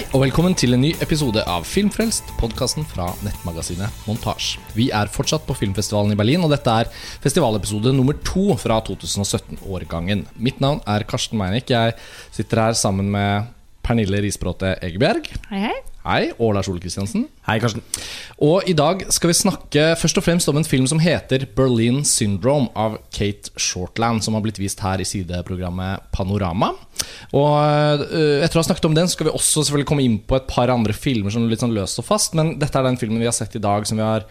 Hei og velkommen til en ny episode av Filmfrelst, podkasten fra nettmagasinet Montasj. Vi er fortsatt på filmfestivalen i Berlin, og dette er festivalepisode nummer to fra 2017-årgangen. Mitt navn er Karsten Meinick. Jeg sitter her sammen med Pernille Risbråte Egebjerg. Hei, hei. Hei, og Lars Ole Kristiansen. Hei, Karsten. Og i dag skal vi snakke først og fremst om en film som heter Berlin Syndrome av Kate Shortland, som har blitt vist her i sideprogrammet Panorama. Og øh, etter å ha snakket om den, skal vi også selvfølgelig komme inn på et par andre filmer som er litt sånn løst og fast, men dette er den filmen vi har sett i dag som vi har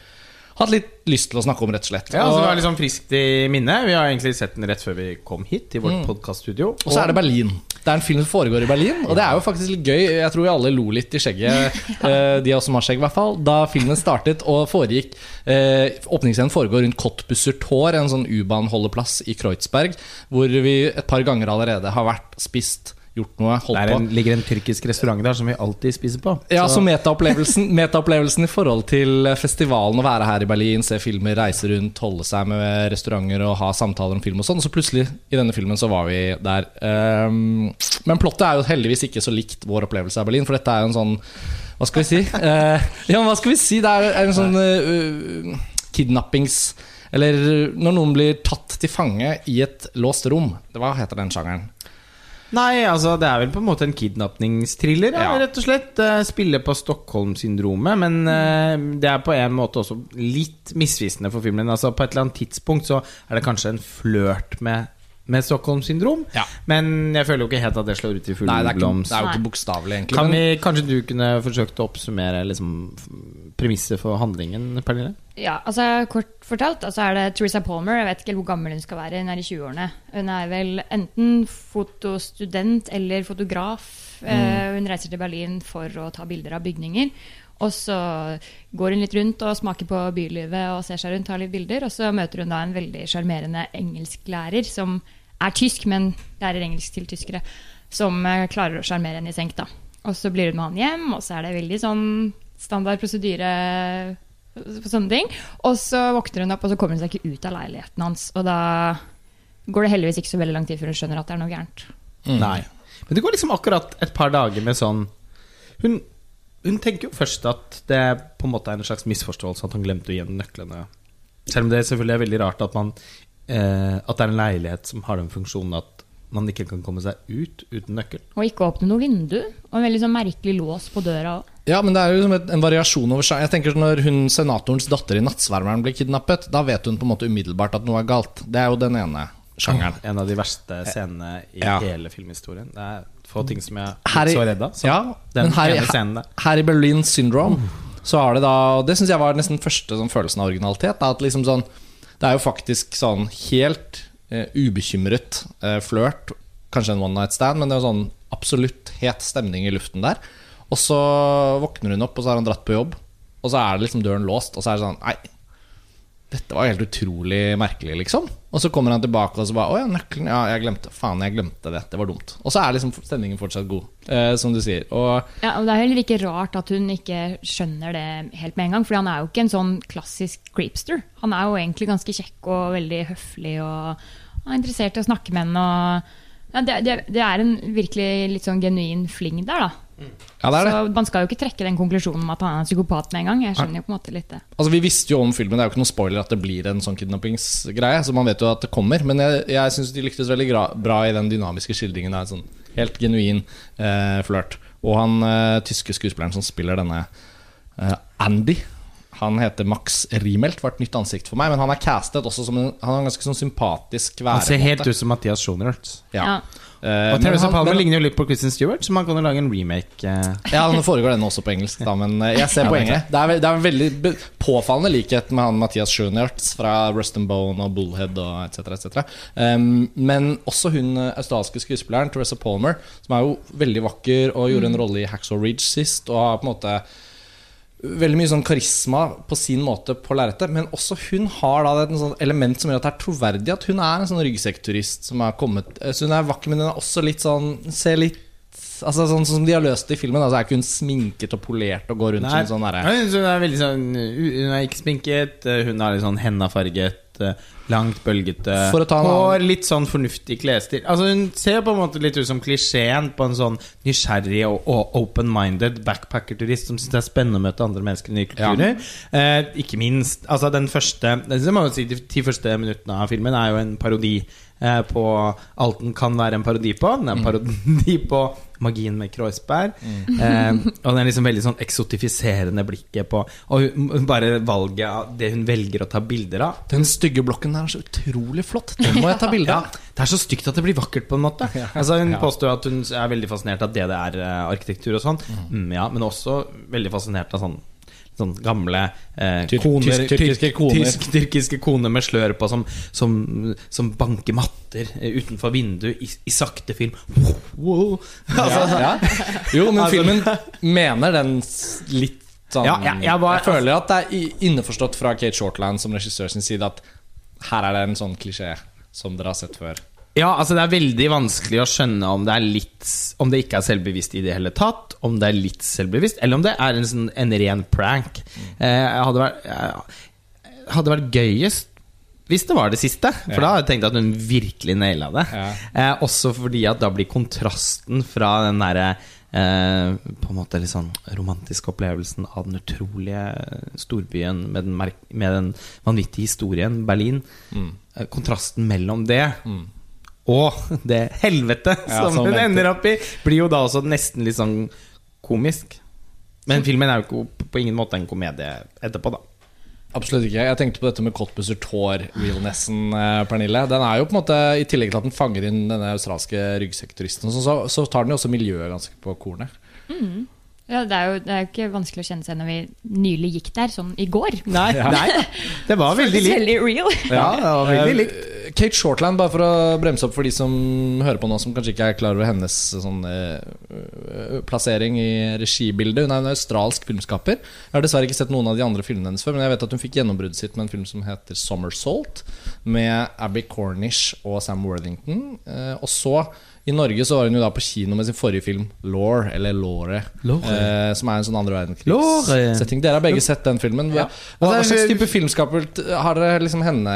hatt litt lyst til å snakke om, rett og slett. Ja, altså, det Vi liksom friskt i minne. Vi har egentlig sett den rett før vi kom hit, i vårt podcaststudio og så er det Berlin. Det er en film som foregår i Berlin, og det er jo faktisk litt gøy. Jeg tror vi alle lo litt i skjegget, eh, de av oss som har skjegg, i hvert fall, da filmen startet og foregikk. Eh, Åpningsscenen foregår rundt Kottbusser Tor, en sånn U-baneholdeplass i Kreuzberg, hvor vi et par ganger allerede har vært spist, gjort noe, Det holdt er på. en, ligger en tyrkisk restaurant der som vi alltid spiser på. Ja, så Så- metaopplevelsen metaopplevelsen i forhold til festivalen, å være her i Berlin, se filmer, reise rundt, holde seg med restauranter og ha samtaler om film og sånn. Og så plutselig, i denne filmen, så var vi der. Um, men plottet er jo heldigvis ikke så likt vår opplevelse av Berlin, for dette er jo en sånn Hva skal vi si? Uh, ja, hva skal vi si? Det er en sånn uh, kidnappings... Eller når noen blir tatt til fange i et låst rom. Hva heter den sjangeren? Nei, altså det er vel på en måte en kidnappingstriller, ja, Ja. rett og slett. Spiller på Stockholm-syndromet, men eh, det er på en måte også litt misvisende for filmen. Altså På et eller annet tidspunkt så er det kanskje en flørt med, med Stockholm-syndrom, Ja. men jeg føler jo ikke helt at det slår ut i full Nei, det er, ikke, blomst. det er jo ikke bokstavelig, egentlig. Kan vi, kanskje du kunne forsøkt å oppsummere liksom, premisset for handlingen, Pernille? Ja, altså Kort fortalt altså er det Teresa Palmer. Jeg vet ikke hvor gammel hun skal være. Hun er i 20-årene. Hun er vel enten fotostudent eller fotograf. Eh, hun reiser til Berlin for å ta bilder av bygninger. Og så går hun litt rundt og smaker på bylivet og ser seg rundt, tar litt bilder. Og så møter hun da en veldig sjarmerende engelsklærer som er tysk, men lærer engelsk til tyskere. Som eh, klarer å sjarmere henne i senk, da. Og så blir hun med han hjem, og så er det veldig sånn standard prosedyre sånne ting. Og så våkner hun opp, og så kommer hun seg ikke ut av leiligheten hans. Og da går det heldigvis ikke så veldig lang tid før hun skjønner at det er noe gærent. Mm. Nei. Men det går liksom akkurat et par dager med sånn Hun, hun tenker jo først at det på en måte er en slags misforståelse at han glemte å gi henne nøklene. Selv om det selvfølgelig er veldig rart at man eh, At det er en leilighet som har den funksjonen at man ikke kan komme seg ut uten nøkkel. Og ikke åpne noe vindu. Og en veldig sånn merkelig lås på døra òg. Ja, men det er jo liksom en variasjon over seg. Jeg tenker Når hun senatorens datter i Nattsvermeren blir kidnappet, da vet hun på en måte umiddelbart at noe er galt. Det er jo den ene sjangeren. En av de verste scenene i Ja. hele filmhistorien. Det er få ting som jeg er i- så redd av. Ja, den men her, i- ene scenen der. her i Berlin Syndrome så har det da Og det syns jeg var nesten første sånn, følelsen av originalitet. Da, at liksom sånn Det er jo faktisk sånn helt ubekymret eh, flørt. Kanskje en one night stand, men det er sånn absolutt het stemning i luften der. Og så våkner hun opp, og så har han dratt på jobb. Og så er det liksom døren låst, og så er det sånn Nei, dette var helt utrolig merkelig, liksom. Og så kommer han tilbake og så bare Å ja, nøkkelen. Ja, jeg glemte. Faen, jeg glemte det. Det var dumt. Og så er liksom stemningen fortsatt god, eh, som du sier. Og Ja, og det er heller ikke rart at hun ikke skjønner det helt med en gang. For han er jo ikke en sånn klassisk creepster. Han er jo egentlig ganske kjekk og veldig høflig og, er interessert i å snakke med henne. Og, ja, det, det, det er en virkelig litt sånn genuin fling der, da. Ja, det er det. Så man skal jo ikke trekke den konklusjonen om at han er en psykopat med en gang. Jeg skjønner jo på en måte litt det. Altså Vi visste jo om filmen, det er jo ikke noen spoiler at det blir en sånn kidnappingsgreie. Så man vet jo at det kommer. Men jeg, jeg syns de lyktes veldig bra i den dynamiske skildringen. av en sånn helt genuin eh, flørt. Og han eh, tyske skuespilleren som spiller denne eh, Andy han heter Max Riemelt, var et nytt ansikt for meg. Men han er castet også som en, Han har en ganske sånn sympatisk Han ser helt ut som Mathias Schonertz. Ja. Ja. Eh, Og Teresa Palmer ligner jo litt på Kristen Stewart, så man kan jo lage en remake. Uh. Ja, nå foregår den også på engelsk, da, men eh, jeg ser er poenget. Det er, ve- det er en veldig be- påfallende likhet med han Mathias Schoenertz fra Rust and Bone og Bullhead og etc. etc. Um, men også hun australske skuespilleren Teresa Palmer, som er jo veldig vakker og gjorde en rolle i Hacksaw Ridge sist, og har på en måte Veldig mye sånn karisma på sin måte på lerretet. Men også hun har da et sånt element som gjør at det er troverdig at hun er en sånn ryggsekkturist som kommet eh, Så hun er vakker, men hun er også litt sånn Ser litt Altså Sånn som de har løst det i filmen, altså er ikke hun sminket og polert og går rundt som en sånn derre hun er veldig sånn Hun er ikke sminket, eh, hun har litt sånn eh, langt, bølgete hår, litt sånn fornuftig klesstil. Altså Hun ser på en måte litt ut som klisjeen på en sånn nysgjerrig og, og open-minded backpacker-turist som syns det er spennende å møte andre mennesker i nye kulturer. Eh, ikke minst Altså Den første si, De ti første minuttene av filmen er jo en parodi eh, på alt den kan være en parodi på. Den er en parodi på magien med Kreuzberg. Eh, og den er liksom veldig sånn eksotifiserende blikket på Og hun, bare valget av det hun velger å ta bilder av. Den stygge blokken der er så utrolig flott. Den må jeg ta bilde Ja, av. det er så stygt at det blir vakkert, på en måte. Altså Hun Ja. påstår at hun er veldig fascinert av det det er eh, arkitektur og sånn. Mm, ja, men også veldig fascinert av sånn Sånn gamle eh, Tyr- koner, tysk- tyrkiske koner. Tysk, tyrkiske koner med slør på som, som, som banker matter eh, utenfor vinduet i, i sakte film. Wow. Altså, ja, ja. Jo, men Altså- filmen mener den litt sånn Ja, jeg bare, Jeg føler at det er innforstått fra Kate Shortland som regissør sin side at her er det en sånn klisjé som dere har sett før. Ja, altså det er veldig vanskelig å skjønne om det er litt Om det ikke er selvbevisst i det hele tatt, om det er litt selvbevisst, eller om det er en, sånn, en ren prank. Eh, hadde, vært, hadde vært gøyest hvis det var det siste, for Ja. da hadde jeg tenkt at hun virkelig naila det. Ja. Eh, også fordi at da blir kontrasten fra den derre eh, på en måte litt sånn romantiske opplevelsen av den utrolige storbyen med den, med den vanvittige historien, Berlin. Mm. Eh, kontrasten mellom det og det helvete Ja, som hun ender opp i, blir jo da også nesten litt sånn komisk. Men filmen er jo ikke på ingen måte en komedie etterpå, da. Absolutt ikke. Jeg tenkte på dette med Cottbuser Tår-realnessen, eh, Pernille. Den er jo på en måte, I tillegg til at den fanger inn denne australske ryggsekkturisten, så, så, tar den jo også miljøet ganske på kornet. Ja, det er jo det er jo ikke vanskelig å kjenne seg når vi nylig gikk der, sånn i går. Nei, nei det var veldig likt. Veldig real. Ja, det var veldig likt. Eh, Kate Shortland, bare for å bremse opp for de som hører på nå, som kanskje ikke er klar over hennes sånn, eh, øh, plassering i regibildet. Hun er en australsk filmskaper. Jeg har dessverre ikke sett noen av de andre filmene hennes før, men jeg vet at hun fikk gjennombruddet sitt med en film som heter Somersault, med Abby Cornish og Sam Worthington. Eh, og så i Norge så var hun jo da på kino med sin forrige film, Lore, eller Lore, Lore. Eh, som er en sånn andre verdenskrigssetting. Dere har begge sett den filmen. Hva, Ja. hva, hva Altså, slags type filmskaper har dere liksom henne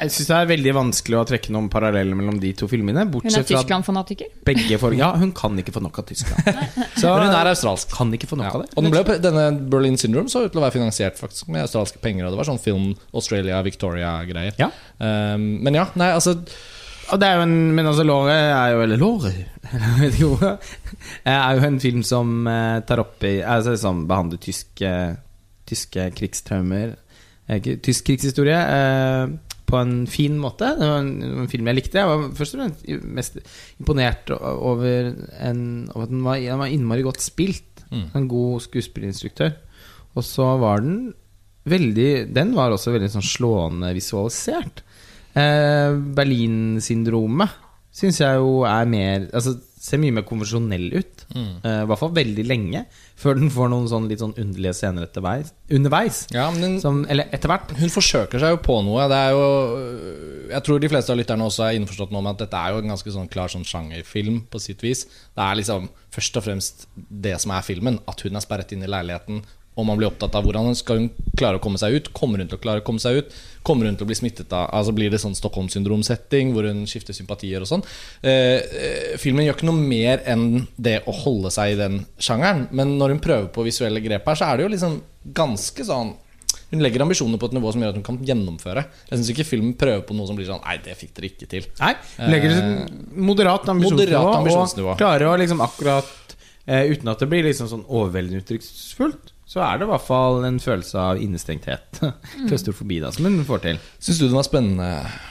Jeg syns det er veldig vanskelig å trekke noen paralleller mellom de to filmene. Hun er Tyskland-fanatiker. begge for Ja, hun kan ikke få nok av Tyskland. Så Men hun er australsk. kan ikke få nok Ja. av det. Og den ble, denne Berlin Syndrome så ut til å være finansiert faktisk med australske penger. Og det var sånn film Australia Victoria-greier. Ja. Um, men ja, nei, altså Og det er jo en, men altså Lore er jo Eller Lore hvor- Er jo en film som eh, tar opp i Altså som behandler tyske Tyske krigstraumer. Eh, Tysk krigshistorie eh, På en fin måte. Det var en, en film jeg likte. Jeg var først og fremst mest imponert over, en, over at den var, den var innmari godt spilt. Mm. En god skuespillerinstruktør Og så var den veldig Den var også veldig sånn slående visualisert Eh, Berlin-syndromet syns jeg jo er mer Altså ser mye mer konvensjonell ut. Eh, I hvert fall veldig lenge. Før den får noen sånn litt sånn underlige scener etterveis, underveis. ja, den, Som, eller etter hvert. Hun forsøker seg jo på noe. Det er jo Jeg tror de fleste av lytterne også er innforstått med at dette er jo en ganske sånn klar sånn sjangerfilm, på sitt vis. Det er liksom først og fremst det som er filmen. At hun er sperret inn i leiligheten. Og man blir opptatt av hvordan skal hun klare å komme seg ut. Kommer hun til å klare å komme seg ut? Kommer hun til å bli smittet av Altså Blir det sånn Stockholm-syndrom-setting hvor hun skifter sympatier og sånn? Eh, eh, filmen gjør ikke noe mer enn det å holde seg i den sjangeren. Men når hun prøver på visuelle grep her, så er det jo liksom ganske sånn hun legger ambisjoner på et nivå som gjør at hun kan gjennomføre. Jeg syns ikke filmen prøver på noe som blir sånn Nei, det fikk dere ikke til. Nei, legger et moderat ambisjonsnivå, Moderat ambisjonsnivå. og klarer å liksom akkurat eh, Uten at det blir liksom sånn overveldende uttrykksfullt, så er det i hvert fall en følelse av innestengthet. Klaustrofobi, da, som hun får til. Syns du den var spennende,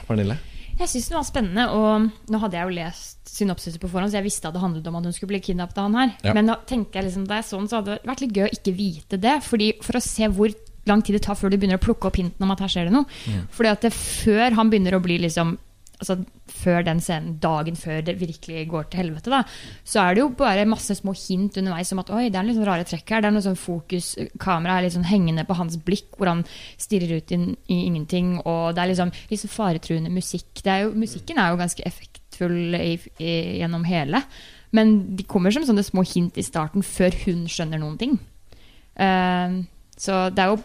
Pernille? Jeg syns den var spennende, og nå hadde jeg jo lest synopsiset på forhånd, så jeg visste at det handlet om at hun skulle bli kidnappet av han her. Ja. Men da tenkte jeg liksom, da jeg så den, så hadde det vært litt gøy å ikke vite det. Fordi For å se hvor lang tid det tar før du begynner å plukke opp hinten om at her skjer det noe. Fordi at det, før han begynner å bli liksom Altså Før den scenen, dagen før det virkelig går til helvete, da, så er det jo bare masse små hint underveis om at oi, det er litt rare trekk her. Det er noe sånn fokus Kameraet er litt sånn hengende på hans blikk, hvor han stirrer ut i, i ingenting. Og det er liksom så faretruende musikk. Er jo, musikken er jo ganske effektfull i, i, gjennom hele. Men de kommer som sånne små hint i starten, før hun skjønner noen ting. Uh, Så det jo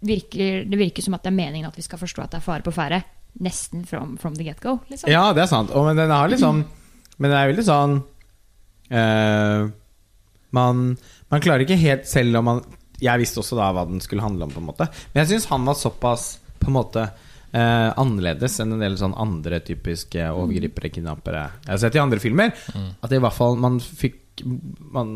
virker, Det virker som at det er meningen at vi skal forstå at det er fare på ferde. Nesten from, from the get-go. Liksom. Ja, det er sant. Og, men den har liksom Men det er veldig sånn uh, man, man klarer ikke helt Selv om man Jeg visste også da hva den skulle handle om, på en måte. Men jeg syns han var såpass på en måte uh, annerledes enn en del sånn andre typiske overgripere, kidnappere jeg har sett i andre filmer. At i hvert fall man fikk Man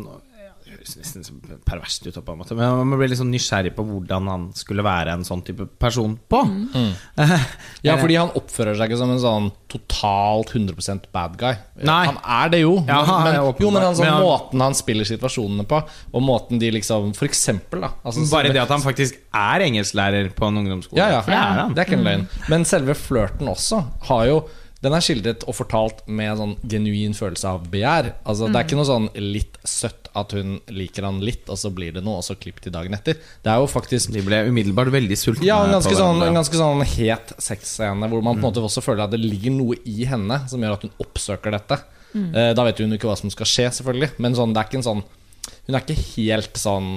høres nesten perverst ut, på en måte men man ble litt sånn nysgjerrig på hvordan han skulle være en sånn type person på. Ja, fordi han oppfører seg ikke som en sånn totalt 100% bad guy. Nei. Han er det jo. Ja, er men, jo, men han, sånn, Men han- måten han spiller situasjonene på, og måten de liksom For eksempel, da. Altså, Bare det at han faktisk er engelsklærer på en ungdomsskole. ja, ja, For det er han. Det er ikke en løgn. Men selve flørten også har jo den er skildret og fortalt med en sånn genuin følelse av begjær. Altså, Det er ikke noe sånn litt søtt at hun liker han litt, og så blir det noe, og så klipp til dagen etter. Det er jo faktisk De ble umiddelbart veldig sultne. ja, en ganske, sånn, en ganske sånn het sexscene hvor man på en måte også føler at det ligger noe i henne som gjør at hun oppsøker dette. Mm. da vet hun ikke hva som skal skje, selvfølgelig, men sånn, det er ikke en sånn Hun er ikke helt sånn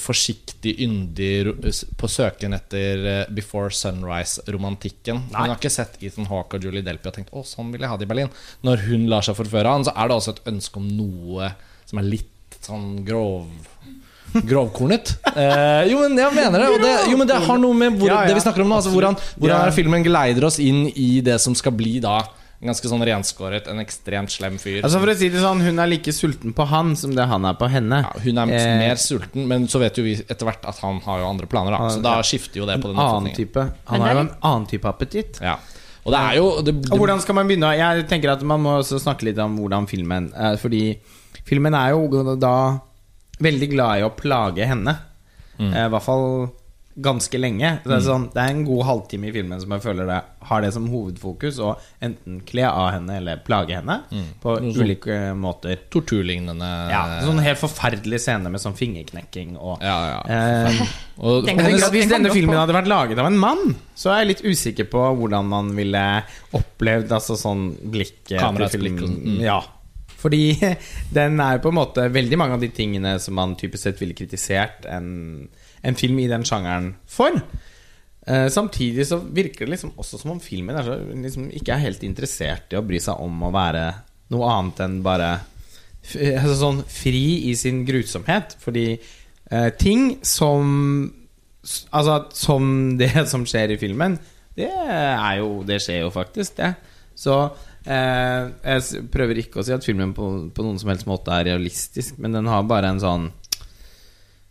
forsiktig, yndig på søken etter eh, Before Sunrise-romantikken. Hun har ikke sett Ethan Hawke og Julie Delpy og tenkt 'Å, sånn vil jeg ha det i Berlin'. Når hun lar seg forføre av han, så er det også et ønske om noe som er litt sånn grov Grovkornet. Eh, jo, men jeg mener det. Det, jo, men det har noe med hvor, det vi snakker om nå. Altså, hvordan, hvordan er filmen geleider oss inn i det som skal bli da en ganske sånn renskåret, en ekstremt slem fyr. Altså For å si det sånn, hun er like sulten på han som det han er på henne. ja, hun er Eh, mer sulten, men så vet jo vi etter hvert at han har jo andre planer. Da. Så da skifter jo det på denne den annen type Han Men har jo en annen type appetitt. Ja. Og det er jo det, det, Og hvordan skal man begynne? Jeg tenker at Man må også snakke litt om hvordan filmen eh, Fordi filmen er jo da veldig glad i å plage henne. Mm. Eh, I hvert fall ganske lenge. Det er, sånn, det er en god halvtime i filmen som jeg føler det har det som hovedfokus. Å enten kle av henne eller plage henne på Noe sånt. ulike måter. torturlignende Ja, sånn helt forferdelig scene med sånn fingerknekking og Ja, ja. eh, Og, Den at Hvis denne filmen hadde vært laget av en mann, så er jeg litt usikker på hvordan man ville opplevd altså sånn blikk og sånn, mm. Ja. Fordi den er på en måte veldig mange av de tingene som man typisk sett ville kritisert en, en film i den sjangeren for. Eh, samtidig så virker det liksom også som om filmen er så, liksom, ikke er helt interessert i å bry seg om å være noe annet enn bare altså sånn fri i sin grusomhet. Fordi eh, ting som Altså som det som skjer i filmen, det er jo Det skjer jo faktisk, det. Så eh, jeg prøver ikke å si at filmen på, på noen som helst måte er realistisk, men den har bare en sånn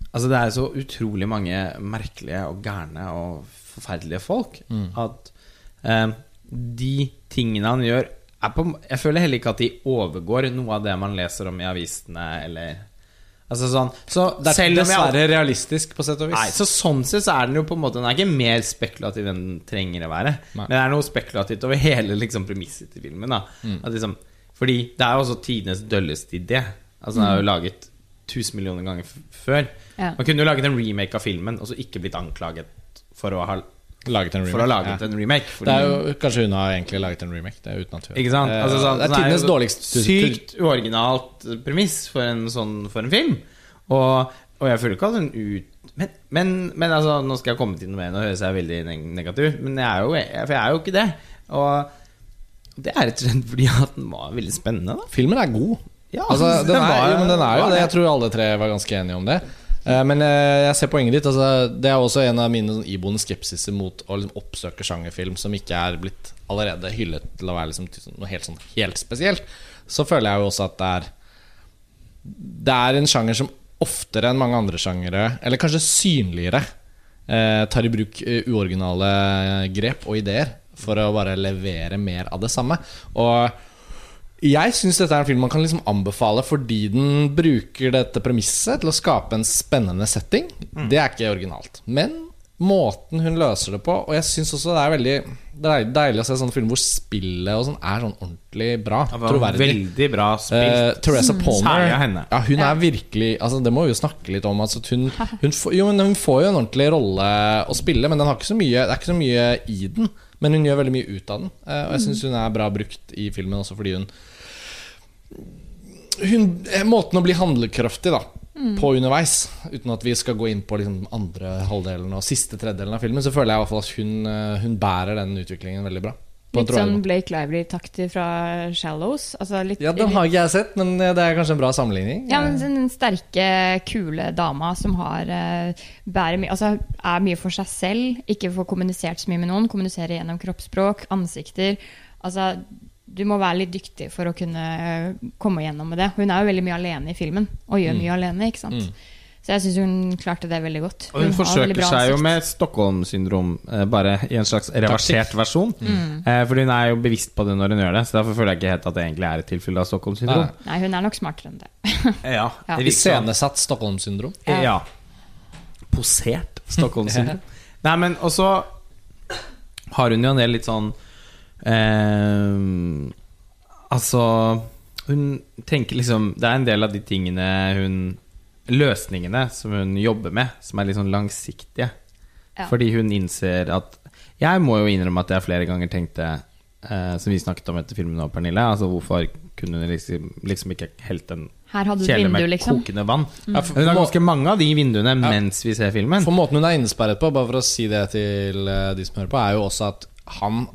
Altså Det er så utrolig mange merkelige og gærne og forferdelige folk at eh, de tingene han gjør er på, Jeg føler heller ikke at de overgår noe av det man leser om i avisene eller Altså sånn Så det er selv om jeg realistisk, på sett og vis. Nei, så Sånn sett så er den jo på en måte Den er ikke mer spekulativ enn den trenger å være. Nei. Men det er noe spekulativt over hele liksom, premisset til filmen. Mm. Liksom, fordi det er jo også tidenes dølleste idé. Altså Den er jo laget tusen millioner ganger før. Ja. Man kunne jo laget en remake av filmen og så ikke blitt anklaget for å ha, Laget en remake. for å ha laget ja. en remake. Det er jo, kanskje hun har egentlig laget en remake. Det er uten at hun Ikke sant? Eh, Altså, sånn, det er sånn tidenes dårligste Sykt uoriginalt premiss for en sånn For en film. Og, og jeg føler ikke at hun ut men, men, men altså, nå skal jeg komme til noe mer. Nå høres jeg veldig neg- negativ ut, men jeg er jo, jeg, for jeg er jo ikke det. Og det er rett og slett fordi at den var veldig spennende. Da. Filmen er god. Ja, altså, den, den er, var- jo, men den er jo det. det. Jeg tror alle tre var ganske enige om det. Eh, Men eh, jeg ser poenget ditt. Altså, det er også en av mine sånn iboende skepsiser mot å liksom oppsøke sjangerfilm som ikke er blitt allerede hyllet til å være liksom, noe helt, sånn, helt spesielt. Så føler jeg jo også at det er Det er en sjanger som oftere enn mange andre sjangere, eller kanskje synligere, eh, tar i bruk eh, uoriginale grep og ideer for å bare levere mer av det samme. Og jeg syns dette er en film man kan liksom anbefale fordi den bruker dette premisset til å skape en spennende setting. Det er ikke originalt. Men måten hun løser det på Og jeg syns også det er veldig Det er deilig å se sånne filmer hvor spillet og sånn er sånn ordentlig bra. Troverdig. Veldig bra spilt. Eh, Teresa Palmer Særlig av henne. Ja, hun er virkelig altså, Det må vi jo snakke litt om. Altså, hun, hun, får, jo, men hun får jo en ordentlig rolle å spille, men den har ikke så mye, det er ikke så mye i den. Men hun gjør veldig mye ut av den. Eh, og jeg syns hun er bra brukt i filmen også fordi hun, hun eh, Måten å bli handlekraftig da på underveis. Uten at vi skal gå inn på liksom andre halvdelen og siste tredjedelen av filmen, så føler jeg i hvert fall at hun, eh, hun bærer den utviklingen veldig bra. Litt sånn. Blake Lively-takter fra Shallows. Altså litt, Ja, den har ikke jeg sett, men eh, det er kanskje en bra sammenligning. Ja, men Den sterke, kule dama som har eh, bærer mye Altså er mye for seg selv, ikke får kommunisert så mye med noen. Kommuniserer gjennom kroppsspråk, ansikter. Altså Du må være litt dyktig for å kunne eh, komme gjennom med det. Hun er jo veldig mye alene i filmen, og gjør mye alene. ikke sant? Mm. Så jeg syns hun klarte det veldig godt. Og hun forsøker seg jo med Stockholm-syndrom, eh, bare i en slags reversert versjon. Mm. Eh, for hun er jo bevisst på det når hun gjør det, så derfor føler jeg ikke helt at det egentlig er et tilfelle av Stockholm-syndrom. Nei. Nei, hun er nok smartere enn det. Ja, Ja. sånn. Iscenesatt Stockholm-syndrom. Ja. Ja. Posert Stockholm-syndrom. Nei, men også har hun jo en del litt sånn eh, Altså Hun tenker liksom Det er en del av de tingene hun Løsningene som hun jobber med, som er litt sånn langsiktige. Ja. Fordi hun innser at Jeg må jo innrømme at jeg flere ganger tenkte eh, Som vi snakket om etter filmen òg, Pernille. Altså hvorfor kunne hun liksom, liksom ikke helt en Her hadde du et kjele vindu, med liksom. kokende vann? Ja, for, Det er ganske mange av de vinduene mens vi ser filmen. for måten hun er innesperret på, bare for å si det til eh, de som hører på, er jo også at han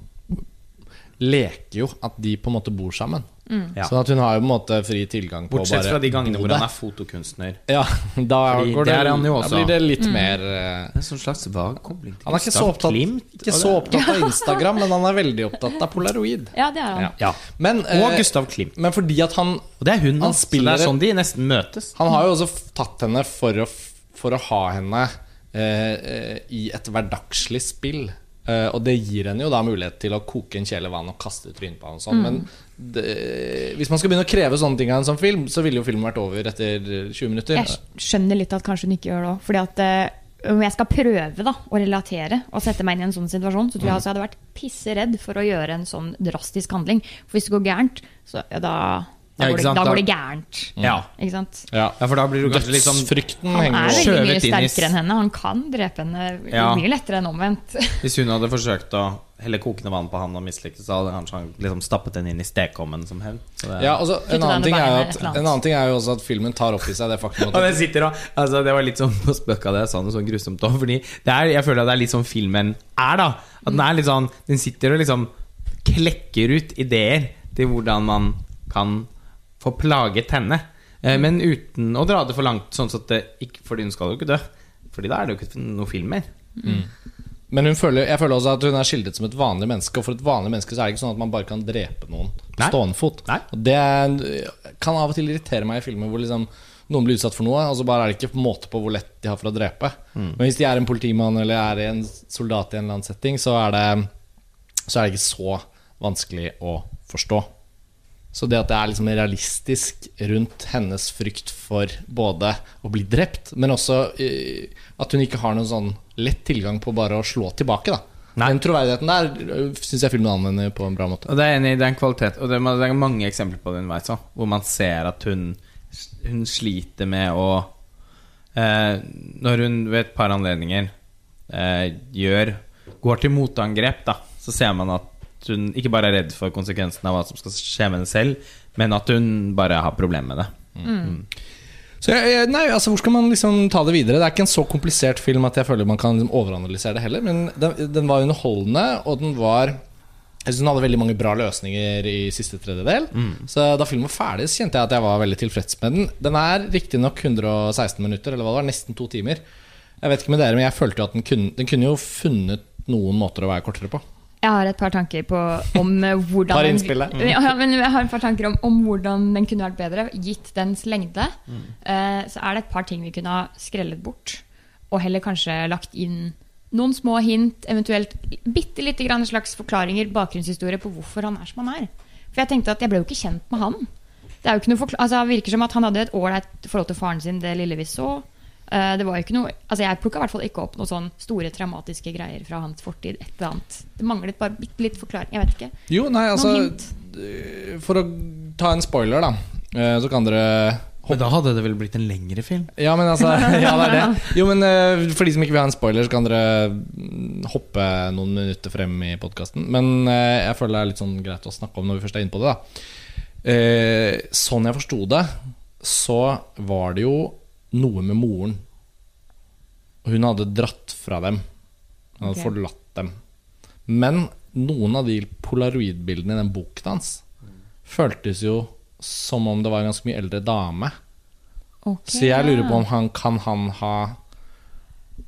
leker jo at de på en måte bor sammen. Ja. Sånn at hun har jo på en måte fri tilgang på Bortsett bare fra de gangene hvor han er fotokunstner. Ja, da, går det jo da blir det litt mer uh, En sånn slags vag kobling til Han er ikke så opptatt, Klimt, ikke så opptatt av Instagram, men han er veldig opptatt av polaroid. Ja, det er han. Ja. men, uh, Og eh, Gustav Klimt. men fordi at han Og det er hun, han spiller, Så det er sånn de nesten møtes. Han har jo også tatt henne for å, for å ha henne uh, eh, i et hverdagslig spill. Eh, og det gir henne jo da mulighet til å koke en kjele vann og kaste trynet på og Sånn. Men det, hvis man skal begynne å kreve sånne ting av en sånn film, så ville jo filmen vært over etter 20 minutter. Jeg skjønner litt at kanskje hun ikke gjør det òg. Fordi at eh, om jeg skal prøve da å relatere og sette meg inn i en sånn situasjon, så tror jeg altså jeg hadde vært pisseredd for å gjøre en sånn drastisk handling. For hvis det går gærent, så ja, da, da, går, det, da går det gærent. Ja. Ikke sant? Ja. ja, for da blir du kanskje liksom sånn Dødsfrykten Han er veldig mye sterkere enn henne. Han kan drepe henne Ja. mye lettere enn omvendt. Hvis hun hadde forsøkt å helle kokende vann på han og mislyktes, så hadde han kanskje liksom stappet den inn i stekeovnen som hevn. Ja, altså, en, annen ting er at, en annen ting er jo også at filmen tar opp i seg det faktum at det, sitter og altså Det var litt sånn på spøk av det jeg sa noe sånn grusomt òg. Fordi er, jeg føler at det er litt sånn filmen er, da. At den er litt sånn Den sitter og liksom klekker ut ideer til hvordan man kan få plaget henne. Eh, Men uten å dra det for langt, sånn at det ikke Fordi hun skal jo ikke dø. Fordi da er det jo ikke noe film mer. Men hun føler, jeg føler også at hun er skildret som et vanlig menneske. Og for et vanlig menneske så er det ikke sånn at man bare kan drepe noen på stående fot. Det kan av og til irritere meg i filmer hvor liksom noen blir utsatt for noe, og så bare er det ikke måte på hvor lett de har for å drepe. Mm. Men hvis de er en politimann eller er en soldat i en eller annen setting, så er det, så er det ikke så vanskelig å forstå. Så det at det er liksom realistisk rundt hennes frykt for både å bli drept, men også eh, at hun ikke har noen sånn lett tilgang på bare å slå tilbake. da Nei. Den troverdigheten der syns jeg filmen anvender på en bra måte. Og det er enig, det er en kvalitet. Og det er, det er mange eksempler på det underveis òg, hvor man ser at hun, hun sliter med å eh, Når hun ved et par anledninger eh, gjør går til motangrep, da, så ser man at hun ikke bare er redd for konsekvensene av hva som skal skje med henne selv, men at hun bare har problemer med det. Så jeg, nei, altså Hvor skal man liksom ta det videre? Det er ikke en så komplisert film at jeg føler man kan liksom overanalysere det heller. Men den, den var underholdende, og den var Jeg synes den hadde veldig mange bra løsninger i siste tredjedel. Så da filmen var ferdig, så kjente jeg at jeg var veldig tilfreds med den. Den er riktignok 116 minutter, eller hva det var, nesten to timer. Jeg vet ikke med dere, men jeg følte jo at den kunne, den kunne jo funnet noen måter å være kortere på. Jeg har et par tanker på om eh, hvordan Par den- Ja, men jeg har et par tanker om, om hvordan den kunne vært bedre, gitt dens lengde. Mm. Eh, så er det et par ting vi kunne ha skrellet bort, og heller kanskje lagt inn noen små hint, eventuelt bitte lite grann slags forklaringer, bakgrunnshistorie på hvorfor han er som han er. For jeg tenkte at jeg ble jo ikke kjent med han. Det altså, virker som at han hadde et ålreit forhold til faren sin, det lille vi så. Eh, Det var ikke noe Altså Jeg plukka i hvert fall ikke opp noen sånn store traumatiske greier fra hans fortid. Et eller annet Det manglet bare litt, litt forklaring. Jeg vet ikke. Jo, nei, altså Noen hint? For å ta en spoiler, da, eh, så kan dere Men da hadde det vel blitt en lengre film? Ja, men altså Ja, det er det. Jo, men eh, for de som ikke vil ha en spoiler, så kan dere mm, hoppe noen minutter frem i podkasten. Men jeg føler det er litt sånn greit å snakke om når vi først er inne på det, da. Eh, sånn jeg forsto det, så var det jo noe med moren. Og hun hadde dratt fra dem. Hun hadde okay. forlatt dem. Men noen av de polaroidbildene i den boken hans føltes jo som om det var en ganske mye eldre dame. Okay, Så jeg lurer på om han kan han ha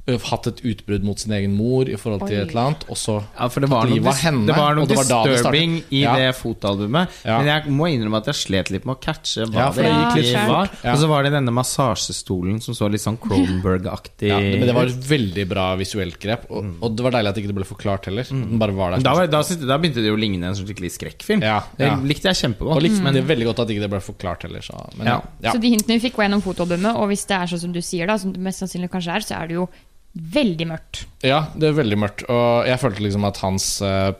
hatt et utbrudd mot sin egen mor i forhold til Oi. et eller annet, og så Ja, for det var noe, henne, det var noe det var disturbing det i Ja. det fotoalbumet. Ja. Men jeg må innrømme at jeg slet litt med å catche hva Ja, det egentlig var. Ja. Og så var det denne massasjestolen som så litt sånn Cronenberg-aktig ja, Men det var et veldig bra visuelt grep, og, og det var deilig at det ikke ble forklart heller. Den bare var der. Mm. Da, var, da, da begynte det jo å ligne en sånn skikkelig skrekkfilm. Ja, Det likte jeg kjempegodt. Og likte det veldig godt at ikke det ble forklart heller. Så, men, Ja. ja. Så de hintene vi fikk var gjennom fotoalbumet, og hvis det er sånn som du sier, da, som det mest sannsynlig kanskje er, så er det jo veldig mørkt. Ja, det er veldig mørkt. Og jeg følte liksom at hans eh,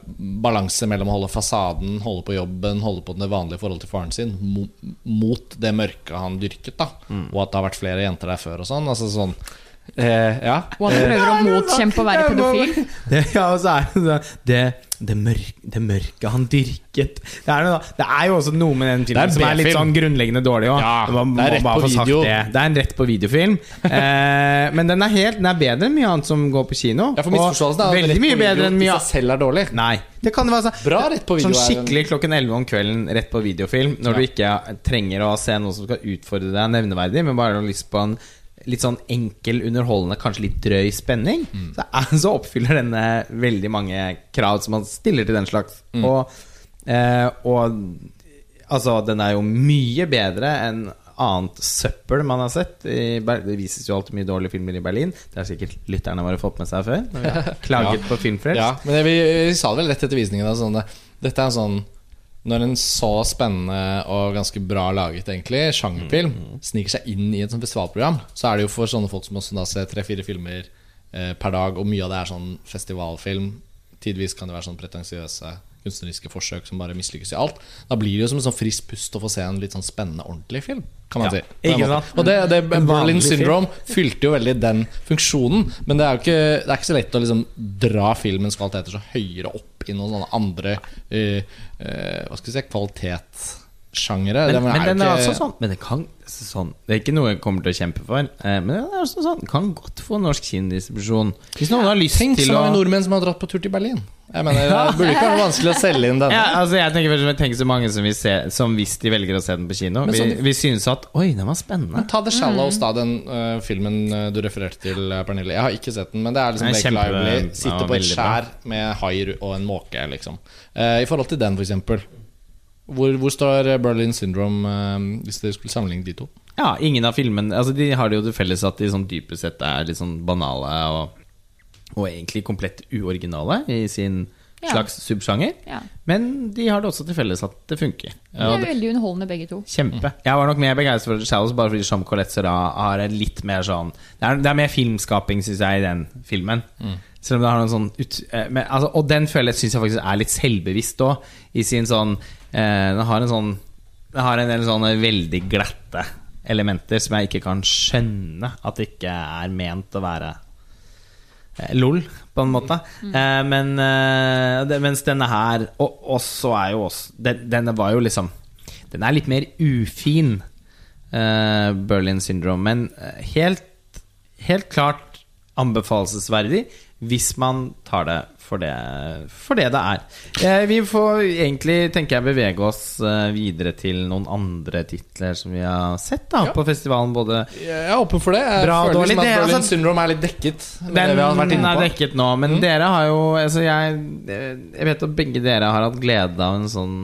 balanse mellom å holde fasaden, holde på jobben, holde på det vanlige forholdet til faren sin, mo mot det mørke han dyrket, da. Og at det har vært flere jenter der før og sånn. Altså sånn eh, Ja. Og han prøver å motkjempe å være pedofil. Det, ja, og så er det sånn det, det, mørke, det mørke han dyrket det er, noe, det er jo også noe med den er filmen som er litt sånn grunnleggende dårlig òg. Ja, det er rett på video. Det. det er en rett på videofilm. eh, men den er, helt, den er bedre enn mye annet som går på kino. Ja, for misforståelsen er og veldig mye bedre video enn mye seg selv er dårlig. Nei. Det kan være så, Bra rett på video sånn skikkelig klokken 11 om kvelden rett på videofilm, når Ja. du ikke trenger å se noe som skal utfordre deg nevneverdig, men bare har lyst på en litt sånn enkel, underholdende, kanskje litt drøy spenning, Mm. så, er, så oppfyller denne veldig mange krav som man stiller til den slags. Mm. Og, eh, og altså, den er jo mye bedre enn annet søppel man har sett. I det vises jo alltid mye dårlige filmer i Berlin. Det har sikkert lytterne våre fått med seg før. Når vi har klaget Ja. på Filmfrelst. Ja, men vi, vi sa det vel rett etter visningen. Da, sånn, dette er en sånn Når en så spennende og ganske bra laget egentlig sjangerfilm sniker seg inn i et sånt festivalprogram, så er det jo for sånne folk som også da ser tre-fire filmer eh, per dag, og mye av det er sånn festivalfilm. Tidvis kan det være sånn pretensiøse kunstneriske forsøk som bare mislykkes i alt. Da blir det jo som en sånn frisk pust å få se en litt sånn spennende, ordentlig film. Kan man Ja, si? Og det, det Berlin film. Syndrome fylte jo veldig den funksjonen. Men det er jo ikke, det er ikke så lett å liksom dra filmens kvalitet så høyere opp i noen andre uh, uh, Hva skal vi si kvalitetssjangere. Men, Det men den er altså også sånn Men det kan sånn Det er ikke noe jeg kommer til å kjempe for, eh, men den er også sånn kan godt få norsk kinodistribusjon. Hvis noen har lyst Tenk til så mange å nordmenn som har dratt på tur til Berlin. Jeg mener, Det burde ikke være vanskelig å selge inn denne. ja, altså jeg tenker først Tenk så mange som, vil se, som hvis de velger å se den på kino, vi, sånn- vi synes at Oi, den var spennende. Men Ta The Shallows, da, den uh, filmen eh, du refererte til, eh, Pernille. Jeg har ikke sett den, men det er liksom Blake Lively ja, sitter på et skjær med hai og en måke, liksom. Uh, I forhold til den, for eksempel. Hvor, hvor står eh, Berlin Syndrome eh, hvis dere skulle sammenligne de to? Ja, ingen av filmene Altså De har det jo til felles at de sånn dypest sett er litt sånn banale og, og egentlig komplett uoriginale i sin Ja. slags subsjanger. Ja. Men de har det også til felles at det funker. De er det, veldig underholdende, begge to. kjempe. Jeg var nok mer begeistret for Shallows bare fordi Jean Colette Serra har en litt mer sånn Det er, det er mer filmskaping, syns jeg, i den filmen. Selv om det har noen sånn ut, eh, men, altså, Og den føler jeg syns jeg faktisk er litt selvbevisst òg, i sin sånn Den har en sånn Den har en del sånne veldig glatte elementer som jeg ikke kan skjønne at det ikke er ment å være eh, LOL, på en måte. Mm. men eh, mens denne her Og også er jo også Denne var jo liksom Den er litt mer ufin, eh, Berlin Syndrome, men eh, helt, helt klart anbefalesverdig hvis man tar det for det, for det det er. Eh, vi får egentlig, tenker jeg, bevege oss eh, videre til noen andre titler som vi har sett da Ja. på festivalen. Både Jeg er åpen for det. Jeg Bra, føler dårlig. liksom at Det er Berlin altså- Syndrome er litt dekket. Den er dekket nå, men Mm. dere har jo altså jeg, jeg vet at begge dere har hatt glede av en sånn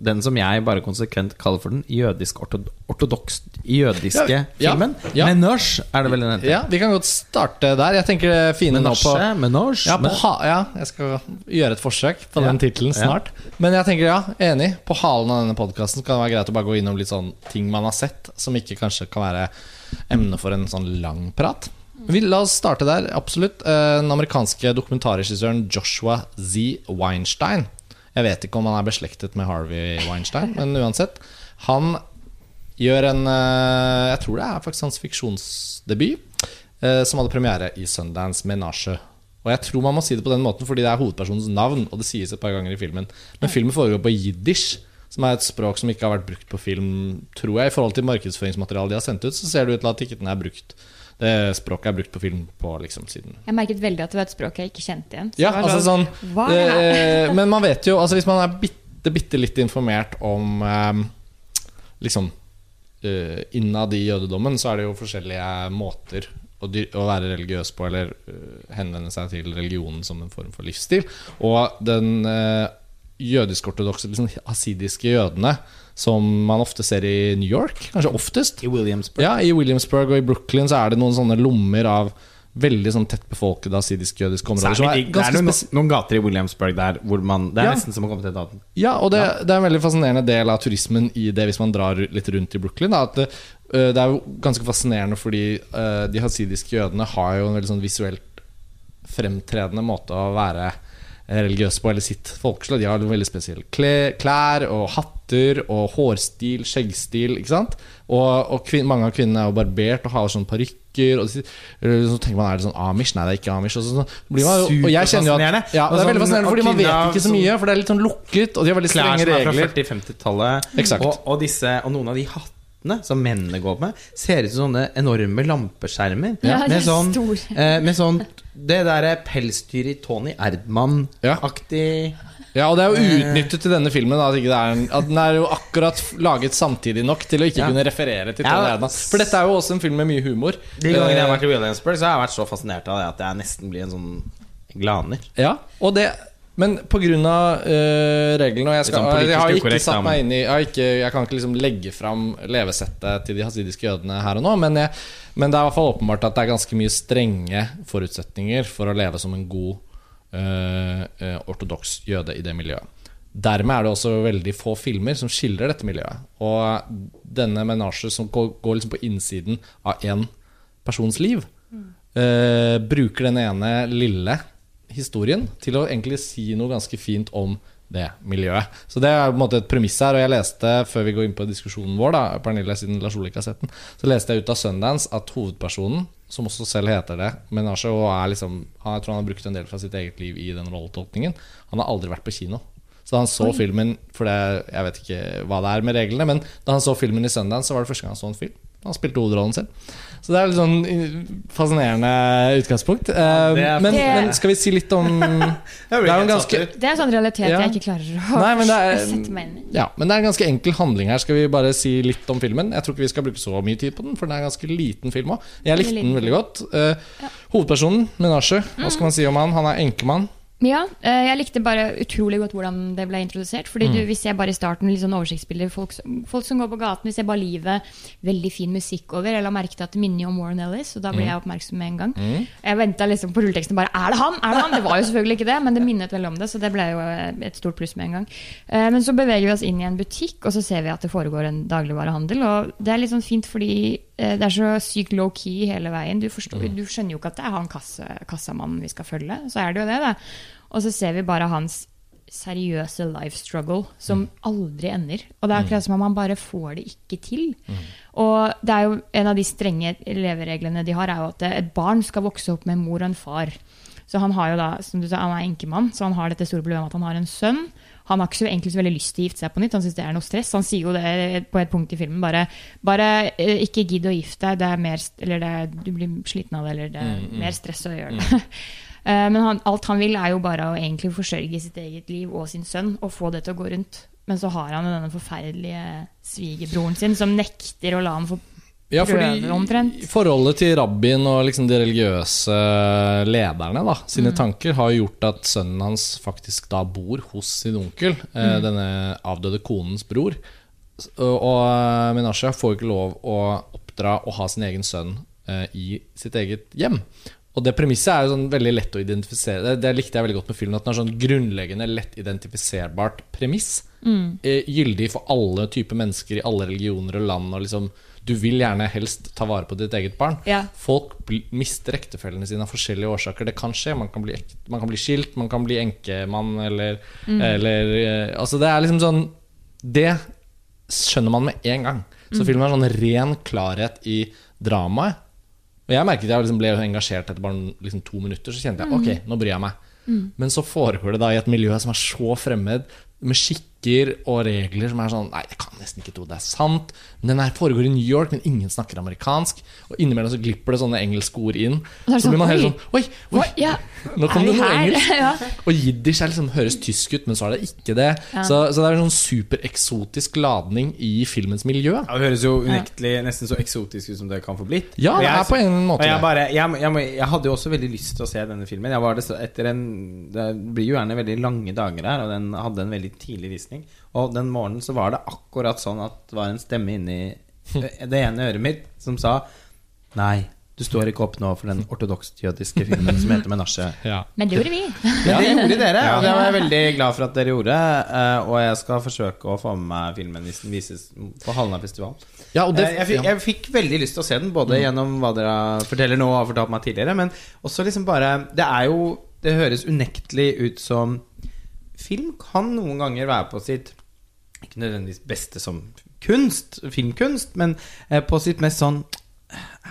Den som jeg bare konsekvent kaller for den jødisk ortod ortodoks jødiske Ja, ja, filmen. ja. Menage er det vel den heter? Ja, Vi kan godt starte der. Jeg tenker det fine nå på Menage, Menage ja, på ha, ja, jeg skal gjøre et forsøk på Ja. den tittelen Ja. snart. Men jeg tenker ja, enig. På halen av denne podkasten kan det være greit å bare gå innom litt sånn ting man har sett, som ikke kanskje kan være emne for en sånn lang prat. Vi, la oss starte der, absolutt. Eh, Den amerikanske dokumentarregissøren Joshua Z. Weinstein. Jeg vet ikke om han er beslektet med Harvey Weinstein, men uansett. Han gjør en eh, Jeg tror det er faktisk hans fiksjonsdebut, eh, som hadde premiere i Sundance Menage. Og jeg tror man må si det på den måten fordi det er hovedpersonens navn, og det sies et par ganger i filmen. Men filmen foregår på jiddisch, som er et språk som ikke har vært brukt på film, tror jeg. I forhold til markedsføringsmaterialet de har sendt ut, så ser det ut til at ikke den er brukt det språket er brukt på film på liksom siden Jeg merket veldig at det var et språk jeg ikke kjente igjen. Ja, altså sånn Hva er det eh, Men man vet jo, altså hvis man er bitte, bitte litt informert om eh, liksom eh, innad i jødedommen, så er det jo forskjellige måter å, være religiøs på, eller eh, henvende seg til religionen som en form for livsstil. Og den uh, jødisk-ortodokse, liksom hasidiske jødene, som man ofte ser i New York, kanskje oftest I Williamsburg. ja, I Williamsburg og i Brooklyn så er det noen sånne lommer av veldig sånn tett befolkede asidisk-jødiske områder. som Særlig, det er noen, noen gater i Williamsburg der hvor man Det er Ja. nesten som å komme til et annet Ja, og det, det er en veldig fascinerende del av turismen i det hvis man drar litt rundt i Brooklyn. Da, at det, øh, er jo ganske fascinerende fordi øh, de hasidiske jødene har jo en veldig sånn visuelt fremtredende måte å være eh, religiøse på, eller sitt folkeslag. De har veldig spesielle klær og hatter og hårstil, skjeggstil, ikke sant? Og, og kvin mange av kvinnene er jo barbert og har sånn parykker. Og så tenker man er det sånn Amish? Nei, det er ikke Amish. Og, så, man og jeg kjenner jo at ja, Det er veldig sånn- fascinerende fordi man vet ikke så mye, for det er litt sånn lukket, og de har veldig Klær som er fra 40-50-tallet. Og, og, og noen av de hattene som mennene går med, ser ut som sånne enorme lampeskjermer. Ja, med, sånn, eh, med sånn Det derre pelsdyret i Tony Erdman-aktig Ja, og det er jo utnyttet til denne filmen da, at, er at den er jo akkurat laget samtidig nok til å ikke Ja. kunne referere til Tony Erdman. For dette er jo også en film med mye humor. De gangene jeg har Eh, vært i Williamsburg, så har jeg vært så fascinert av det at jeg nesten blir en sånn glaner. Ja, og det men pga. Uh, reglene Og jeg, skal, sånn jeg har ikke satt meg inn i jeg, ikke, jeg kan ikke liksom legge fram levesettet til de hasidiske jødene her og nå, men, jeg, men det er i hvert fall åpenbart at det er ganske mye strenge forutsetninger for å leve som en god uh, ortodoks jøde i det miljøet. Dermed er det også veldig få filmer som skildrer dette miljøet. Og denne menasje som går, går liksom på innsiden av én persons liv, uh, bruker den ene lille historien til å egentlig si noe ganske fint om det miljøet. Så det er på en måte et premiss her. Og jeg leste, før vi går inn på diskusjonen vår, da Pernille, siden Lars Ole ikke har sett den, så leste jeg ut av Sundance at hovedpersonen, som også selv heter det, Menasje, og er liksom Jeg tror han har brukt en del fra sitt eget liv i den rolletolkningen, han har aldri vært på kino. Så da han så filmen For det, jeg vet ikke hva det er med reglene, men da han så filmen i Sundance, så var det første gang han så en film. Han spilte hovedrollen selv. Så det er litt sånn eh, fascinerende utgangspunkt. Eh, er- men, Det- men skal vi si litt om Det er en ganske Det er en sånn realitet Ja. jeg ikke klarer å Nei, men det er- sette meg inn i. ja, men det er en ganske enkel handling her. Skal vi bare si litt om filmen? Jeg tror ikke vi skal bruke så mye tid på den, for den er en ganske liten film òg. Jeg likte den veldig godt. Eh, Hovedpersonen, Menasje, hva skal man si om han? Han er enkemann. Ja, eh, jeg likte bare utrolig godt hvordan det ble introdusert. Fordi du, Vi ser bare i starten litt sånn oversiktsbilder. Folk, folk som går på gaten. Vi ser bare livet. Veldig fin musikk over. Jeg la merke til at det minner om Warren Ellis, og da ble jeg oppmerksom med en gang. Jeg venta liksom på rulleteksten bare Er det han?! Er det han?! Det var jo selvfølgelig ikke det, men det minnet veldig om det, så det ble jo eh, et stort pluss med en gang. Eh, Men så beveger vi oss inn i en butikk, og så ser vi at det foregår en dagligvarehandel. Og det er litt sånn fint fordi det er så sykt low-key hele veien. Du, forstår, du skjønner jo ikke at det er han kasse, kassamannen vi skal følge. Så er det jo det, da. Og så ser vi bare hans seriøse life struggle som aldri ender. Og det er akkurat som om han bare får det ikke til. Og det er jo en av de strenge levereglene de har, er jo at et barn skal vokse opp med en mor og en far. Så han har jo da, som du sa, han er enkemann, så han har dette store problemet at han har en sønn. Han har ikke så, egentlig så veldig lyst til å gifte seg på nytt, han syns det er noe stress. Han sier jo det på et punkt i filmen, bare, bare eh, ikke gidd å gifte deg, det er mer, eller det er, du blir sliten av det, eller det er mer stress å gjøre det. Mm. Men han, alt han vil, er jo bare å egentlig forsørge sitt eget liv og sin sønn og få det til å gå rundt. Men så har han denne forferdelige svigerbroren sin som nekter å la ham få Ja, fordi omtrent. Forholdet til rabbien og liksom de religiøse lederne da, sine Mm. tanker har gjort at sønnen hans faktisk da bor hos sin onkel, Mm. eh, denne avdøde konens bror. Og, Minasha får ikke lov å oppdra og ha sin egen sønn eh, i sitt eget hjem. Og det premisset er jo sånn veldig lett å identifisere. Det, det likte jeg veldig godt med filmen. At den har sånn grunnleggende, lett identifiserbart premiss. Mm. gyldig for alle typer mennesker i alle religioner og land. Og liksom, du vil gjerne helst ta vare på ditt eget barn. Ja. Folk mister ektefellene sine av forskjellige årsaker. Det kan skje. Man kan bli, man kan bli skilt, man kan bli enkemann, eller, eller eh, Altså, det er liksom sånn Det skjønner man med en gang. Så filmen har sånn ren klarhet i dramaet. Og jeg merket jeg liksom ble engasjert etter bare liksom to minutter. Så kjente jeg ok, nå bryr jeg meg. Men så foregår det da i et miljø som er så fremmed, med skikker lokker og regler som er sånn Nei, jeg kan nesten ikke tro det er sant. Men den her foregår i New York, men ingen snakker amerikansk. Og innimellom så glipper det sånne engelske ord inn. så Så blir man sånn, helt sånn Oi! oi Hva- ja, nå kom det noe her? engelsk. ja. Og jiddish liksom, høres tysk ut, men så er det ikke det. Ja. Så, så det er en sånn supereksotisk ladning i filmens miljø. Ja, det høres jo unektelig nesten så eksotisk ut som det kan få blitt. Ja, det er på en måte jeg, bare, jeg, jeg, jeg hadde jo også veldig lyst til å se denne filmen. Jeg var det etter en, Det blir jo gjerne veldig lange dager her, og den hadde en veldig tidlig visning. Og den morgenen så var det akkurat sånn at det var en stemme inni det ene øret mitt som sa Nei, du står ikke opp nå for den ortodoks-jødiske filmen som heter Menasje. Ja. Men det gjorde vi. Men det gjorde dere, og det var jeg veldig glad for at dere gjorde. eh, Og jeg skal forsøke å få med meg filmen hvis den vises på Halna festival. Ja, og det, Eh, jeg, fikk, jeg fikk veldig lyst til å se den, både gjennom hva dere forteller nå og har fortalt meg tidligere, men også liksom bare Det er jo Det høres unektelig ut som Film kan noen ganger være på sitt Ikke nødvendigvis beste som kunst, filmkunst, men eh, på sitt mest sånn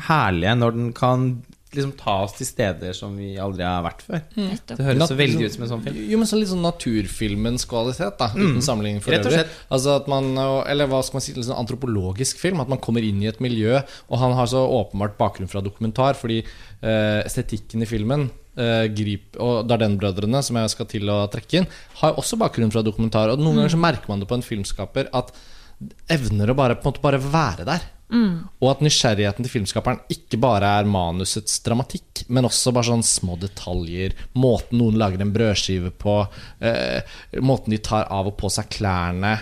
herlige når den kan liksom ta oss til steder som vi aldri har vært før. Mm. Det høres så veldig ut som en sånn film. Jo, men sånn litt sånn naturfilmens kvalitet, da. Uten sammenligning for Rett og øvrig. slett. Altså at man, Eller hva skal man si, sånn antropologisk film. At man kommer inn i et miljø, og han har så åpenbart bakgrunn fra dokumentar, fordi eh, estetikken i filmen eh, grip, og Darden-brødrene, som jeg skal til å trekke inn, har også bakgrunn fra dokumentar. Og noen ganger så merker man det på en filmskaper at evner å bare, på en måte bare være der. Og at nysgjerrigheten til filmskaperen ikke bare er manusets dramatikk, men også bare sånn små detaljer. Måten noen lager en brødskive på, uh, måten de tar av og på seg klærne,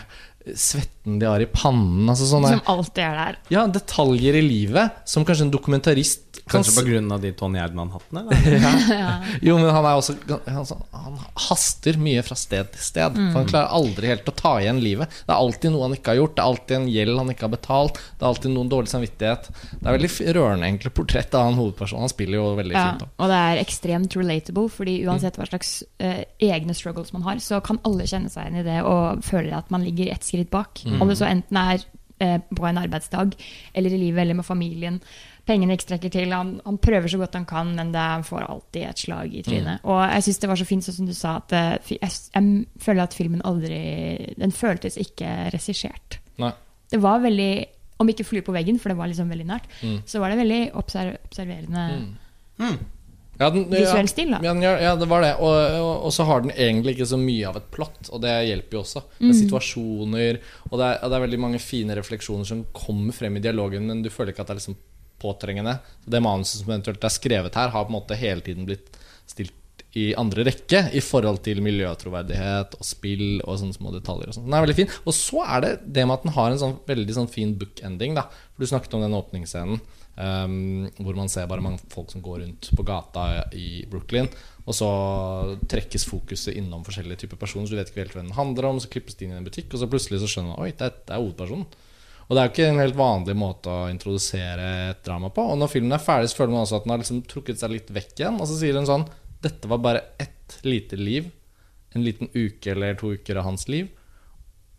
svetten de har i pannen. Altså sånne, Som alltid er der. ja, detaljer i livet som kanskje en dokumentarist Kanskje på grunn av de Tony Erdman-hattene? ja. Jo, men han er også altså, Han haster mye fra sted til sted. For han klarer aldri helt å ta igjen livet. Det er alltid noe han ikke har gjort, det er alltid en gjeld han ikke har betalt. Det er alltid noen dårlig samvittighet. Det er veldig rørende egentlig portrett av han hovedpersonen. Han spiller jo veldig Ja, fint. Og det er ekstremt relatable, fordi uansett hva slags uh, egne struggles man har, så kan alle kjenne seg igjen i det og føle at man ligger ett skritt bak. Om det så enten er eh, på en arbeidsdag eller i livet eller med familien. Pengene ikke strekker til. Han, han prøver så godt han kan, men det, han får alltid et slag i trynet. Og jeg syns det var så fint, sånn som du sa, at eh, jeg, jeg føler at filmen aldri Den føltes ikke regissert. Det var veldig Om ikke flue på veggen, for det var liksom veldig nært, så var det veldig observ observerende Ja, den, visuell stil, da. Ja, ja, det var det. Og, og, og så har den egentlig ikke så mye av et plott, og det hjelper jo også. Det er situasjoner, og det er, og det er veldig mange fine refleksjoner som kommer frem i dialogen, men du føler ikke at det er liksom påtrengende. Så det manuset som eventuelt er skrevet her, har på en måte hele tiden blitt stilt i andre rekke i forhold til miljøtroverdighet og spill og sånne små detaljer. Og sånt. Den er veldig fin. Og så er det det med at den har en sånn veldig sånn fin book-ending. da For Du snakket om den åpningsscenen um, hvor man ser bare mange folk som går rundt på gata i Brooklyn. Og så trekkes fokuset innom forskjellige typer personer, så du vet ikke helt hvem den handler om. Så klippes det inn i en butikk, og så plutselig så skjønner man Oi, det er, det er hovedpersonen. Og det er jo ikke en helt vanlig måte å introdusere et drama på. Og når filmen er ferdig, så føler man også at den har liksom trukket seg litt vekk igjen. Og så sier hun sånn Dette var bare ett lite liv. En liten uke eller to uker av hans liv.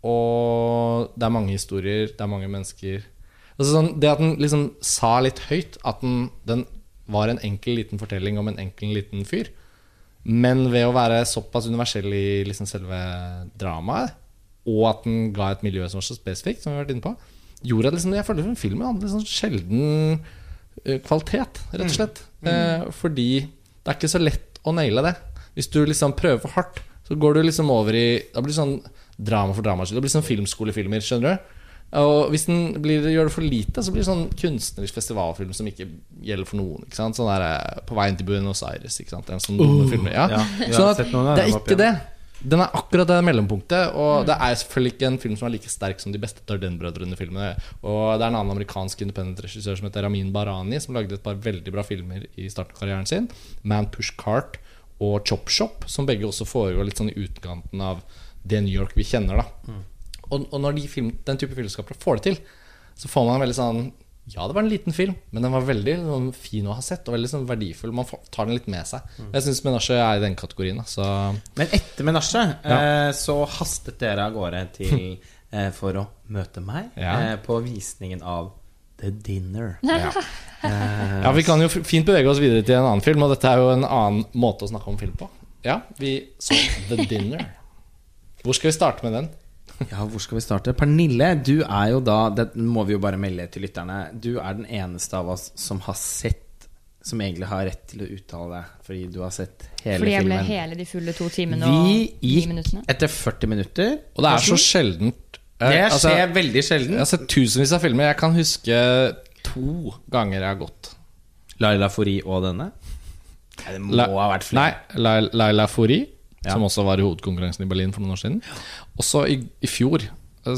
Og det er mange historier, det er mange mennesker. Altså sånn, det at den liksom sa litt høyt at den, den var en enkel liten fortelling om en enkel liten fyr. Men ved å være såpass universell i liksom selve dramaet, og at den ga et miljø som var så spesifikt, som vi har vært inne på, gjorde at liksom, jeg føler at filmen hadde liksom sjelden eh, kvalitet, rett og slett. Eh, fordi det er ikke så lett å naile det. Hvis du liksom prøver for hardt, så går du liksom over i Da blir det sånn drama for drama. Det blir sånn filmskolefilmer, skjønner du. Og hvis den blir, gjør det for lite, så blir det sånn kunstnerisk festivalfilm som ikke gjelder for noen. Ikke sant? Sånn der, eh, På veien til Buenos Aires. Ikke sant? En sånn uh. Ja. Ja, sånn at det er ikke det. Den er akkurat det mellompunktet. Og det er selvfølgelig ikke en film som er like sterk som de beste Darden-brødrene-filmene. Og det er en annen amerikansk independent regissør som heter Ramin Barani, som lagde et par veldig bra filmer i starten av karrieren sin. Man Push Cart og Chop Shop, som begge også foregår litt sånn i utkanten av det New York vi kjenner. da og, og når de film, den type filmskapere får det til, så får man en veldig sånn Ja, det var en liten film, men den var veldig sånn, fin å ha sett, og veldig sånn, verdifull. Man tar den litt med seg. Jeg syns Menasje er i den kategorien. Så Men etter Menasje eh, så hastet dere av gårde til eh, for å møte meg Ja. eh, på visningen av The Dinner. ja. Ja, vi kan jo fint bevege oss videre til en annen film, og dette er jo en annen måte å snakke om film på. Ja, vi så The Dinner. Hvor skal vi starte med den? Ja, hvor skal vi starte? Pernille, du er jo da Det må vi jo bare melde til lytterne. Du er den eneste av oss som har sett Som egentlig har rett til å uttale deg, fordi du har sett hele filmen. Fordi jeg ble filmen. hele de fulle to timene Vi og ni gikk etter 40 minutter. Og det er så sjeldent. Det skjer altså, veldig sjelden. jeg har sett tusenvis av filmer. Jeg kan huske to ganger jeg har gått. Laila Fori og denne? Nei, det må La- ha vært flere. Nei, Laila Fori, Ja. som også var i hovedkonkurransen i Berlin for noen år siden. Også i, i fjor,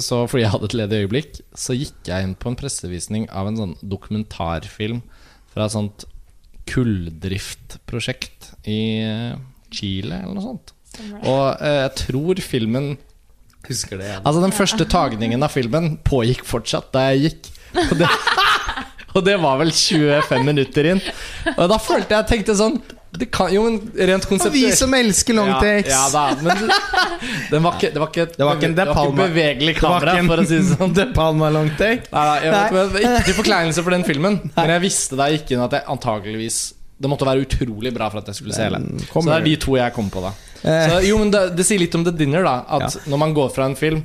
så fordi jeg hadde et ledig øyeblikk, så gikk jeg inn på en pressevisning av en sånn dokumentarfilm fra et sånt kulldriftprosjekt i eh, Chile, eller noe sånt. Og eh, jeg tror filmen Husker det. Altså Den første tagningen av filmen pågikk fortsatt da jeg gikk. Og det, og det var vel 25 minutter inn. Og da følte jeg tenkte sånn det kan, Jo, men rent Og vi som elsker longtakes! ja, ja da, men det, den var ikke, det var ikke, et- Det var ikke det var ikke bevegelig kamera, en for å si det sånn. De Palma longtake. Nei, nei, jeg vet, Nei. Ikke til forkleinelse for den filmen, men jeg visste da jeg gikk inn at jeg antakeligvis Det måtte være utrolig bra for at jeg skulle se hele. Så det er de to jeg kom på, da. Eh. Så, jo, men det, det sier litt om The Dinner, da. At når man går fra en film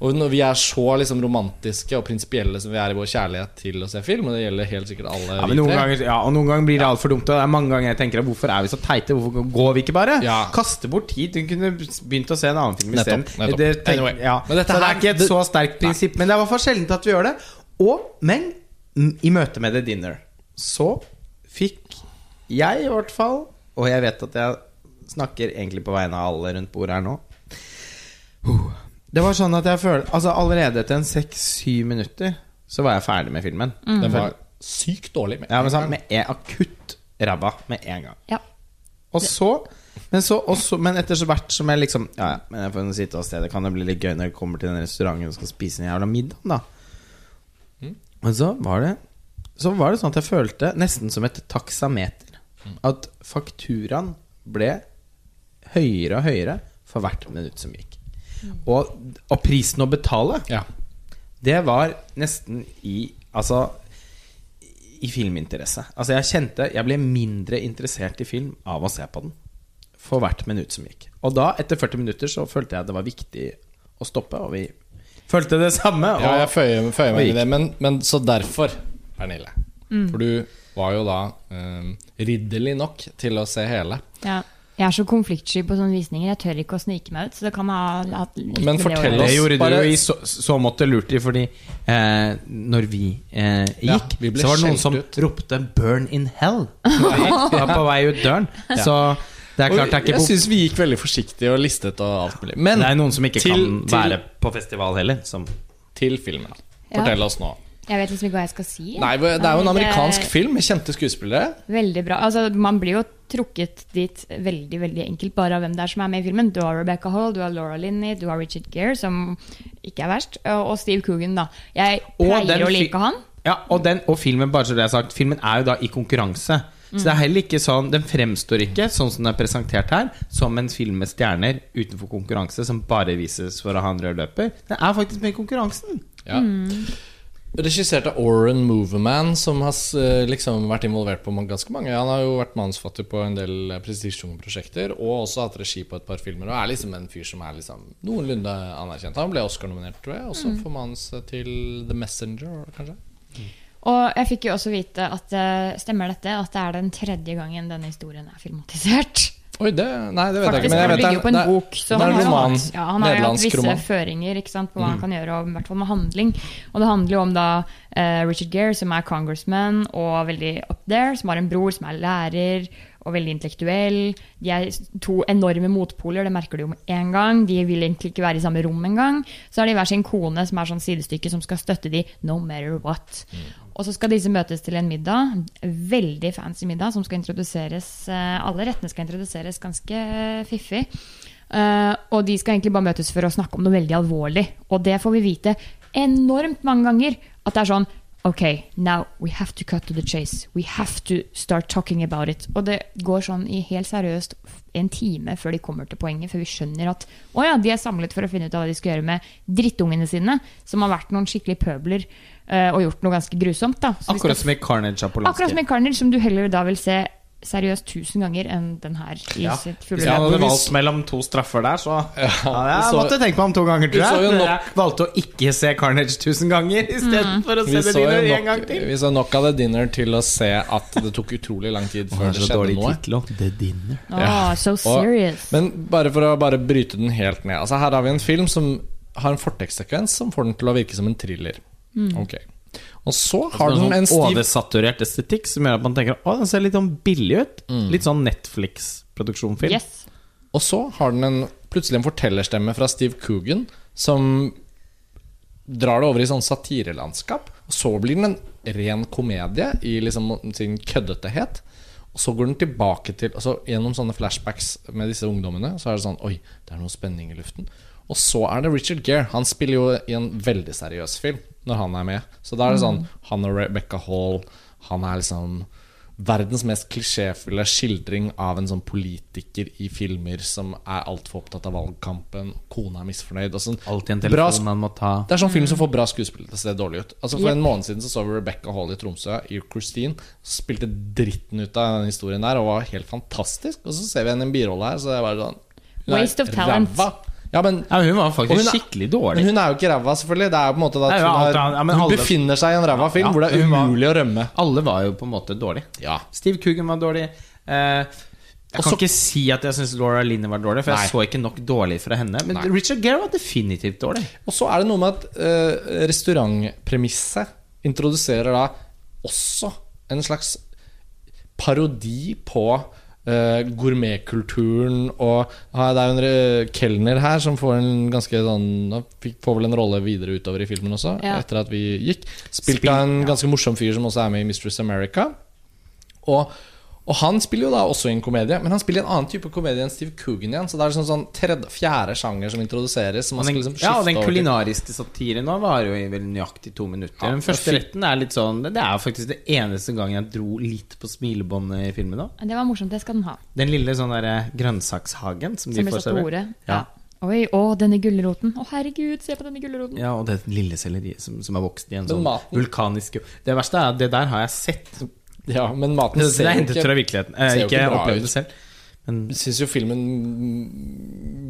og når vi er så liksom romantiske og prinsipielle som vi er i vår kjærlighet til å se film, og det gjelder helt sikkert alle Ja, men noen ganger, ja, og noen ganger blir det altfor dumt. Og det er mange ganger jeg tenker Hvorfor er vi så teite? Hvorfor går vi ikke bare? Ja. Kaste bort tid. Du kunne begynt å se en annen film isteden. Det, tenk- Anyway. ja. Så det her- er ikke et det- så sterkt prinsipp. Men det er i hvert fall sjeldent at vi gjør det. Og, men i møte med The Dinner så fikk jeg i hvert fall, og jeg vet at jeg snakker egentlig på vegne av alle rundt bordet her nå Huh. Det var sånn at jeg følte Altså Allerede etter en seks-syv minutter så var jeg ferdig med filmen. Den var sykt dårlig. Med. Ja, men sånn, med en akutt ræva med en gang. Ja. Og så men, så, også, men etter så hvert som jeg liksom Ja, ja, men jeg får sitte og se. Det kan det bli litt gøy når jeg kommer til den restauranten og skal spise en jævla middag, da. Men så var det Så var det sånn at jeg følte nesten som et taksameter. At fakturaen ble høyere og høyere for hvert minutt som gikk. Og, og prisen å betale Ja. det var nesten i Altså I filminteresse. Altså Jeg kjente Jeg ble mindre interessert i film av å se på den for hvert minutt som gikk. Og da, etter 40 minutter, så følte jeg det var viktig å stoppe, og vi følte det samme. Og Ja, jeg føyer, føyer meg i det. Men, men så derfor, Pernille Mm. For du var jo da um, ridderlig nok til å se hele. ja. Jeg er så konfliktsky på sånne visninger. Jeg tør ikke å snike meg ut. Så det kan ha hatt litt Men fortell Det oss- gjorde bare- du i så, så måte lurt i, fordi eh, når vi eh, Ja, gikk, vi så var det noen som ut. ropte 'burn in hell'. Vi var på vei ut døren. Så det er klart det er ikke jeg syns vi gikk veldig forsiktig og listet og alt mulig. Men Det er noen som ikke til- kan til- være på festival heller. Som til filmen. Ja. Fortell oss nå. Jeg vet liksom ikke hva jeg skal si. Nei, Det er jo en det- amerikansk film med kjente skuespillere. Veldig bra. Altså, man blir jo trukket dit veldig veldig enkelt bare av hvem det er som er med i filmen. Du har Rebecca Hall, du har Laura Linney, du har Richard Gere, som ikke er verst, og Steve Coogan, da. Jeg pleier å like han. Ja, og, den, og filmen bare så det er sagt Filmen er jo da i konkurranse. Så det er heller ikke sånn Den fremstår ikke, sånn som den er presentert her, som en film med stjerner utenfor konkurranse som bare vises for å ha en rød løper. Den er faktisk med i konkurransen. Ja. Regissert av Oren Moverman, som har eh, liksom vært involvert på ganske mange. Han har jo vært manusforfatter på en del eh, prestisjetunge prosjekter, og også hatt regi på et par filmer. Og er liksom en fyr som er liksom noenlunde anerkjent. Han ble Oscar-nominert, tror jeg, også for manus til The Messenger, kanskje. Og jeg fikk jo også vite at eh, stemmer dette, at det er den tredje gangen denne historien er filmatisert. Oi, det Nei, det vet Faktisk, jeg ikke. Men jeg vet det på en det bok, så det er en roman. ja, han har jo hatt visse roman. føringer sant, på hva han kan gjøre, og i hvert fall med handling. Og det handler jo om da uh, Richard Gere, som er congressman og veldig up there, som har en bror som er lærer og veldig intellektuell. De er to enorme motpoler, det merker du jo med en gang. De vil egentlig ikke være i samme rom engang. Så har de hver sin kone som er sånn sidestykke som skal støtte de no matter what. Og så skal disse møtes til en middag, veldig fancy middag, som skal introduseres eh, Alle rettene skal introduseres ganske eh, fiffig. Eh, og de skal egentlig bare møtes for å snakke om noe veldig alvorlig. Og det får vi vite enormt mange ganger. At det er sånn Ok, now we have to cut to the chase. We have to start talking about it. Og det går sånn i helt seriøst en time før de kommer til poenget, før vi skjønner at å ja, de er samlet for å finne ut av hva de skal gjøre med drittungene sine, som har vært noen skikkelige pøbler og gjort noe ganske grusomt. da. Så Akkurat skal som i Carnage av Polanski. Akkurat som i Carnage, som du heller da vil se seriøst tusen ganger enn den her i Ja. sitt Hvis fulle jeg løp. hadde valgt mellom to straffer der, så ja, Jeg så- måtte tenke meg om to ganger, Vi tror så jeg. jo nok- jeg valgte å ikke se Carnage tusen ganger istedenfor å se The det Dinner nok, en gang til. vi så nok av The Dinner til å se at det tok utrolig lang tid før det skjedde noe. tittel The Dinner. Åh, Ja. so serious. Men bare for å bare bryte den helt ned. Altså Her har vi en film som har en fortekstsekvens som får den til å virke som en thriller. Ok Og så har den en sånn stiv oversaturert estetikk som gjør at man tenker Å, den ser litt sånn billig ut. Litt sånn Netflix-produksjonfilm. Yes. Og så har den en, plutselig en fortellerstemme fra Steve Coogan som drar det over i sånn satirelandskap. Og så blir den en ren komedie i liksom sin køddetehet. Og så går den tilbake til altså Gjennom sånne flashbacks med disse ungdommene, så er det sånn Oi, det er noe spenning i luften. Og så er det Richard Gere. Han spiller jo i en veldig seriøs film når han er med. Så da er det sånn Han og Rebecca Hall Han er liksom verdens mest klisjéfulle skildring av en sånn politiker i filmer som er altfor opptatt av valgkampen. Kona er misfornøyd. Og sånn. Alltid en Bra telefon man må ta. Det er sånn film som får bra skuespill til å se dårlig ut. Altså For Yep. en måned siden så, så vi Rebecca Hall i Tromsø i Christine. Spilte dritten ut av den historien der og var helt fantastisk. Og så ser vi henne i en birolle her, så det er bare sånn Waste of talent. ræva. Ja, men, Ja, hun var faktisk hun skikkelig skikkelig men dårlig. hun er jo ikke ræva, selvfølgelig. Det er jo på en måte da Nei, at hun, er, ja, hun alle- befinner seg i en ræva film Ja, hvor det er umulig var- å rømme. Alle var jo på en måte dårlig. Ja Steve Coogan var dårlig. Eh, jeg Også- kan ikke si at jeg syns Laura Linney var dårlig, for Nei. jeg så ikke nok dårlig fra henne. Men Nei. Richard Gere var definitivt dårlig. Og så er det noe med at uh, restaurantpremisset introduserer da også en slags parodi på eh, gourmetkulturen og Det er jo en kelner her som får en ganske sånn Får vel en rolle videre utover i filmen også, Ja. etter at vi gikk. Spilt av en ganske morsom fyr som også er med i Mistress America. Og, og han spiller jo da også i en komedie, men han spiller i en annen type komedie enn Steve Coogan igjen. Så det er sånn, sånn tredje, fjerde sjanger som introduseres. Som man den, skal liksom ja, og den kulinariske satiren nå var jo i vel nøyaktig to minutter. Ja, den første retten er litt sånn Det er faktisk det eneste gangen jeg dro litt på smilebåndet i filmen da Det var morsomt, det skal den ha. Den lille sånn derre grønnsakshagen som, Som de får servert. Ja. Oi, å, denne gulroten. Å, herregud, se på denne gulroten. Ja, og det lille selleriet som, som er vokst i en sånn vulkanisk Det verste er at det der har jeg sett. Ja, men maten Det, det ser er jo hentet ikke fra virkeligheten. Eh, ikke ikke bra ut. det selv. Men Jeg syns jo filmen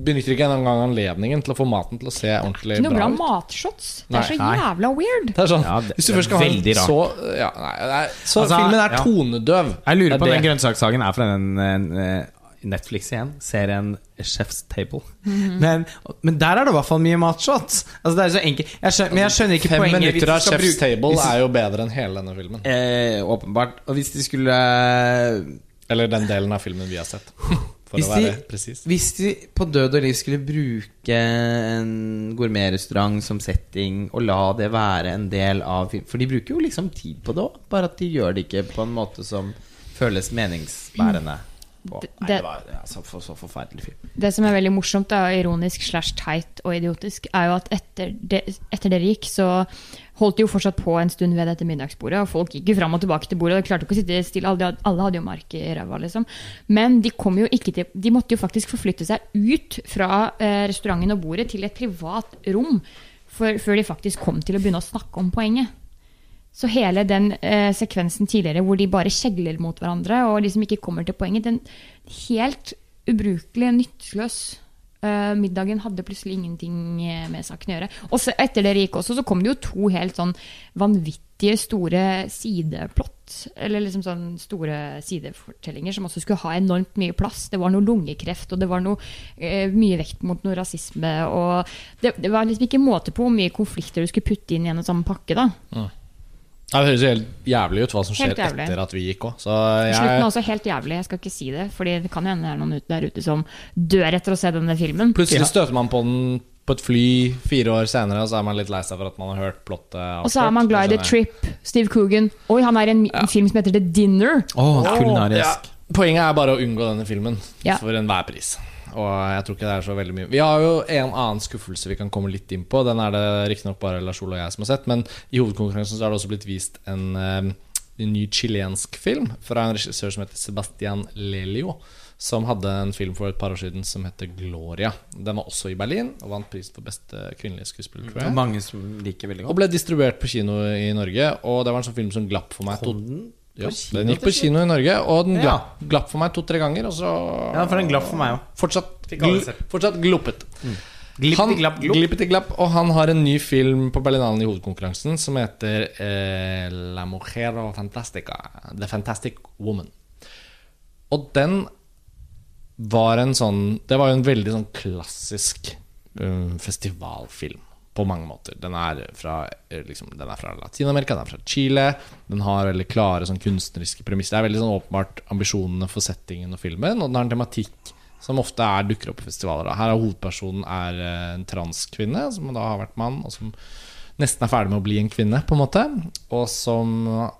benytter ikke engang anledningen til å få maten til å se ordentlig Ikke noe bra bra ut. matshots. Det er så Nei. jævla weird. Det er sånn, Ja, det- Hvis du er først skal ha en rart. så ja, nei, det er, Så Altså, filmen er ja. tonedøv. Jeg lurer på om er den det. grønnsakshagen er fra den eh, Netflix igjen. Serien Chef's Table. Mhm. men, men der er det i hvert fall mye matshots. Altså, det er så enkelt jeg skjønner, Men jeg skjønner ikke Fem poenget. Fem minutter av Chef's bruke- Table de- er jo bedre enn hele denne filmen. eh, Åpenbart. Og hvis de skulle eh, Eller den delen av filmen vi har sett. For Hvis å være de- presis. Hvis de på død og liv skulle bruke en gourmetrestaurant som setting, og la det være en del av For de bruker jo liksom tid på det òg, bare at de gjør det ikke på en måte som føles meningsbærende. På. Nei, Det- var ja, så, for, så forferdelig film. Det som er veldig morsomt, er ironisk slash teit og idiotisk, er jo at etter, det, etter dere gikk, så holdt de jo fortsatt på en stund ved dette middagsbordet. Og folk gikk jo fram og tilbake til bordet. og De klarte ikke å sitte stille. Alle, alle hadde jo mark i ræva, liksom. Men de kom jo ikke til De måtte jo faktisk forflytte seg ut fra eh, restauranten og bordet til et privat rom for, før de faktisk kom til å begynne å snakke om poenget. Så hele den eh, sekvensen tidligere hvor de bare kjegler mot hverandre og liksom ikke kommer til poenget, den helt ubrukelig, nytteløs eh, middagen hadde plutselig ingenting eh, med saken å gjøre. Og så etter dere gikk også, så kom det jo to helt sånn vanvittige store sideplott. Eller liksom sånn store sidefortellinger som også skulle ha enormt mye plass. Det var noe lungekreft, og det var noe eh, mye vekt mot noe rasisme. Og det, det var liksom ikke måte på hvor mye konflikter du skulle putte inn i en sånn pakke, da. Ja, det høres helt jævlig ut hva som skjer etter at vi gikk òg. Jeg... Slutten er også helt jævlig. Jeg skal ikke si det, Fordi det kan jo hende det er noen der ute som dør etter å se denne filmen. Plutselig støter man på den på et fly fire år senere, og så er man litt lei seg for at man har hørt plottet. Og så er man glad i The. Trip. Steve Coogan. Oi, han er i en, ja. film som heter The Dinner. Åh, Ja, poenget er bare å unngå denne filmen Ja. for enhver pris. Og jeg tror ikke det er så veldig mye Vi har jo en annen skuffelse vi kan komme litt inn på. Den er det riktignok bare Lars Ole og jeg som har sett, men i hovedkonkurransen så er det også blitt vist en, eh, en ny chilensk film fra en regissør som heter Sebastian Lelio. Som hadde en film for et par år siden som heter Gloria. Den var også i Berlin og vant prisen for beste kvinnelige skuespiller, tror jeg. mange som liker veldig Og ble distribuert på kino i Norge. Og det var en sånn film som glapp for meg. Kom den? Ja, den gikk på kino i Norge, og den Ja. glapp, glapp for meg to-tre ganger. Og så Ja, for den glapp for meg òg. fortsatt, gl fortsatt gloppet. Mm. Glippeti glapp, glopp. glapp, og han har en ny film på Berlinalen i hovedkonkurransen som heter eh, La Mujer Fantastica. The Fantastic Woman. Og den var en sånn Det var jo en veldig sånn klassisk um, festivalfilm på mange måter. Den er fra, eh, liksom, den er fra Latin-Amerika, den er fra Chile. Den har veldig klare sånn kunstneriske premisser. Det er veldig sånn åpenbart ambisjonene for settingen og filmen, og den har en tematikk som ofte er, dukker opp i festivaler. da. Her er hovedpersonen er eh, en transkvinne, som da har vært mann, og som nesten er ferdig med å bli en kvinne, på en måte. Og som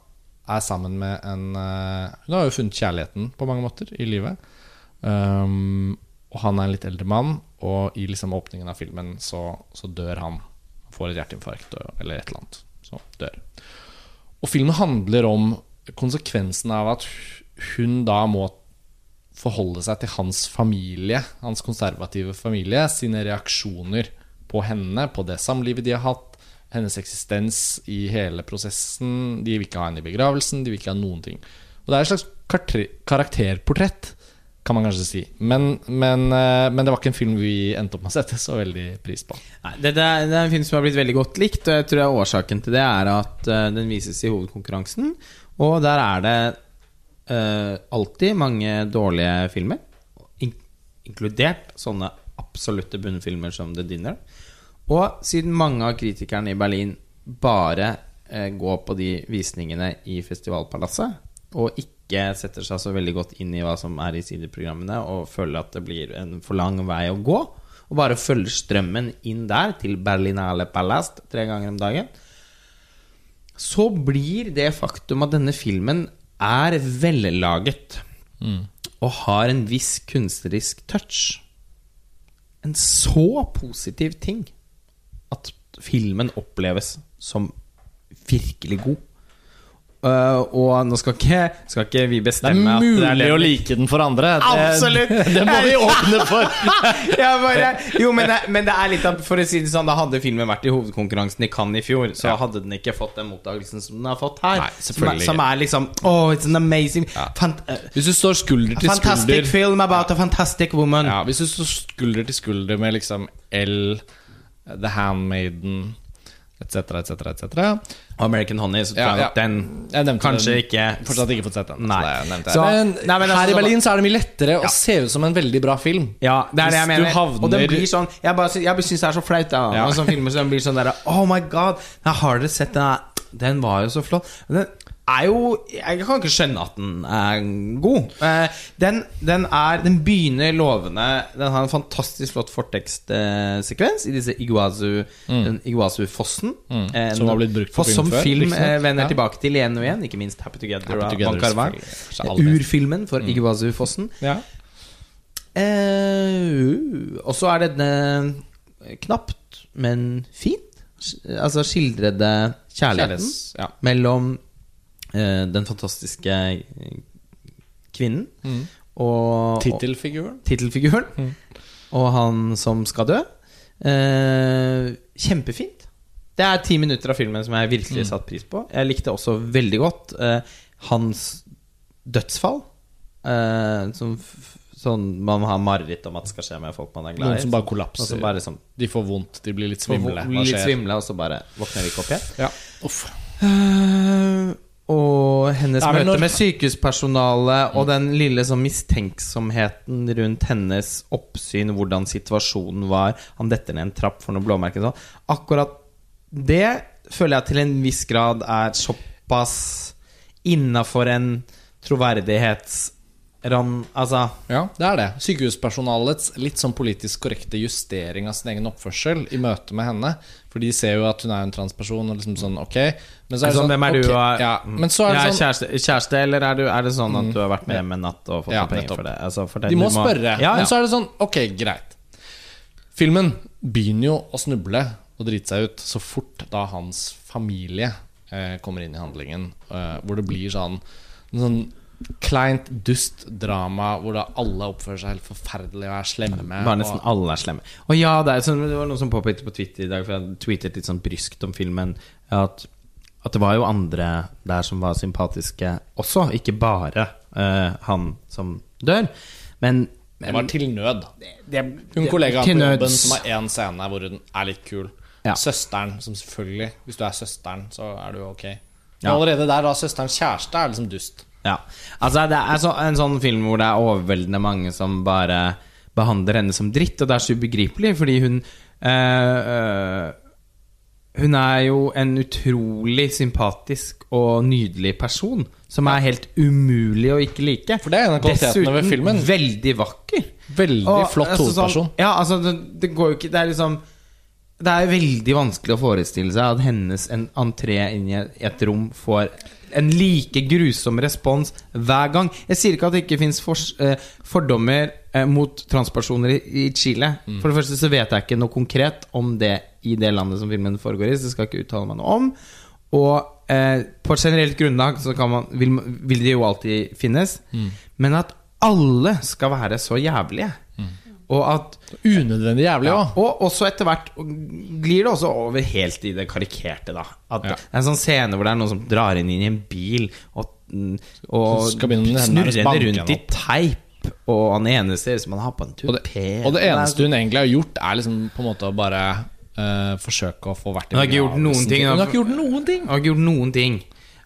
er sammen med en eh, Hun har jo funnet kjærligheten på mange måter i livet. Um, og han er en litt eldre mann, og i liksom åpningen av filmen så, så dør han. Han får et hjerteinfarkt eller et eller annet. Så dør. Og filmen handler om konsekvensen av at hun da må forholde seg til hans familie, hans konservative familie, sine reaksjoner på henne, på det samlivet de har hatt, hennes eksistens i hele prosessen. De vil ikke ha henne i begravelsen, de vil ikke ha noen ting. Og det er et slags karakterportrett, kan man kanskje si. Men, men, eh, men det var ikke en film vi endte opp med å sette så veldig pris på. Nei, det, det, er, det er en film som har blitt veldig godt likt, og jeg tror jeg årsaken til det er at uh, den vises i hovedkonkurransen. Og der er det uh, alltid mange dårlige filmer, in inkludert sånne absolutte bunnfilmer som The Dinner. Og siden mange av kritikerne i Berlin bare uh, går på de visningene i Festivalpalasset, og ikke setter seg så veldig godt inn i hva som er i sideprogrammene, og føler at det blir en for lang vei å gå, og bare følger strømmen inn der til Berlinale Palast tre ganger om dagen, så blir det faktum at denne filmen er vellaget og har en viss kunstnerisk touch en så positiv ting at filmen oppleves som virkelig god. Uh, og nå skal ikke, skal ikke vi Det er mulig at det er å like den for andre. Absolutt! det må vi åpne for. ja, bare, jo, men det, men det er litt av For å si det sånn, da hadde filmen vært i hovedkonkurransen i Cannes i fjor, så Ja. hadde den ikke fått den mottakelsen som den har fått her. Nei, som, er, som er liksom Oh, it's an amazing fant, uh, Hvis du står skulder til skulder Fantastic film about a fantastic woman. ja, Hvis du står skulder til skulder med liksom L, The Handmaiden etc., etc., etc. Og American Honey, så tror Ja, jeg at den Jeg kanskje den. ikke Fortsatt ikke fått sett den. Nei. så jeg. Så- men, Nei, men altså, her i Berlin så er det mye lettere Ja. å se ut som en veldig bra film. Ja, det er det jeg mener. havner- Og den blir sånn Jeg bare, jeg syns det er så flaut. Ja. Ja. Når sånne filmer som blir sånn der Oh my god, har dere sett den? Den var jo så flott. Den er jo Jeg kan ikke skjønne at den er god. Eh, Den, den er Den begynner lovende. Den har en fantastisk flott fortekstsekvens i disse Iguazu Den Iguazu-fossen. Mm. Eh, Som har blitt brukt på som film eh, vender Ja. tilbake til igjen og igjen. Ikke minst Happy Together, Happy Together. Urfilmen for Iguazu-fossen. Ja. Eh, og så er det denne knapt, men fint. Altså skildrede kjærligheten Kjærlighets- ja. mellom den fantastiske eh, kvinnen Mm. og Tittelfiguren. tittelfiguren. Mm. Og han som skal dø. Eh, kjempefint. Det er ti minutter av filmen som jeg virkelig Mm. satte pris på. Jeg likte også veldig godt eh, hans dødsfall. Eh, som sånn man har mareritt om at det skal skje med folk man er glad i. Noen som bare kollapser. Som bare som, De får vondt, de blir litt svimle. litt svimle, og så bare våkner de ikke opp igjen. Ja. Uff. Eh, og hennes møte når- med sykehuspersonalet og den lille sånn mistenksomheten rundt hennes oppsyn, hvordan situasjonen var Han detter ned en trapp for noen blåmerker sånn. Akkurat det føler jeg til en viss grad er såpass innafor en troverdighetsran Altså Ja, det er det. Sykehuspersonalets litt sånn politisk korrekte justering av sin egen oppførsel i møte med henne. For de ser jo at hun er en transperson, og liksom sånn ok. Men så er det Sånn, sånn hvem er du, Okay, og- ja, Men så er det sånn kjæreste, kjæreste, eller er, du, er det sånn at du har vært med hjem en natt og fått Ja, penger nettopp. for det? Altså, for De må må spørre. Ja, ja. Men så er det sånn Ok, greit. Filmen begynner jo å snuble og drite seg ut så fort da hans familie eh, kommer inn i handlingen. Eh, hvor det blir sånn sånn kleint dust drama hvor da alle oppfører seg helt forferdelig og er slemme. Bare nesten og, alle er slemme. Og ja, det, sånn, det var noen som påpekte på Twitter i dag, for jeg tweetet litt sånn bryskt om filmen, at at det var jo andre der som var sympatiske også, ikke bare uh, han som dør. Men, Det var til nød. Hun kollegaen på jobben som har én scene hvor hun er litt kul. Ja. Søsteren, som selvfølgelig Hvis du er søsteren, så er du ok. Men allerede der, da søsterens kjæreste er liksom dust. Ja, altså det er så, en sånn film hvor det er overveldende mange som bare behandler henne som dritt, og det er så ubegripelig, fordi hun eh, Hun er jo en utrolig sympatisk og nydelig person, som er helt umulig å ikke like. For det er en av kvalitetene ved filmen. veldig vakker. Veldig Og, flott altså, hovedperson. Sånn, ja, altså det, det går jo ikke Det er liksom Det er veldig vanskelig å forestille seg at hennes en entré inn i et rom får en like grusom respons hver gang. Jeg sier ikke at det ikke fins eh, fordommer eh, mot transpersoner i, Chile. Mm. For det første så vet jeg ikke noe konkret om det i det landet som filmen foregår i, så det skal jeg ikke uttale meg noe om. Og eh, på et generelt grunnlag så kan man, vil, vil det jo alltid finnes. Mm. Men at alle skal være så jævlige. Og at Unødvendig jævlig ja. Og også etter hvert glir det også over helt i det karikerte, da. At Ja. Det er en sånn scene hvor det er noen som drar inn i en bil og, og Så snurrer henne rundt i teip. Og han ene ser ut som han har på en Og tupé. og det eneste hun egentlig har gjort, er liksom på en måte å bare uh, forsøke å få vært i Hun har ikke gjort noen ting. Hun har ikke gjort noen ting.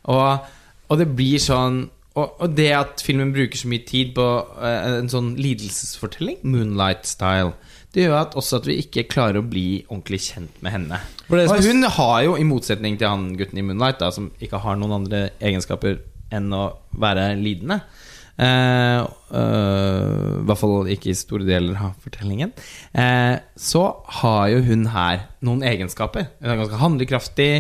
Og, og det blir sånn og, og det at filmen bruker så mye tid på uh, en sånn lidelsesfortelling, Moonlight-style, det gjør at også at vi ikke klarer å bli ordentlig kjent med henne. Hun har jo, i motsetning til han gutten i Moonlight, da, som ikke har noen andre egenskaper enn å være lidende uh, uh, I hvert fall ikke i store deler av fortellingen. Så har jo hun her noen egenskaper. Hun er ganske handlekraftig.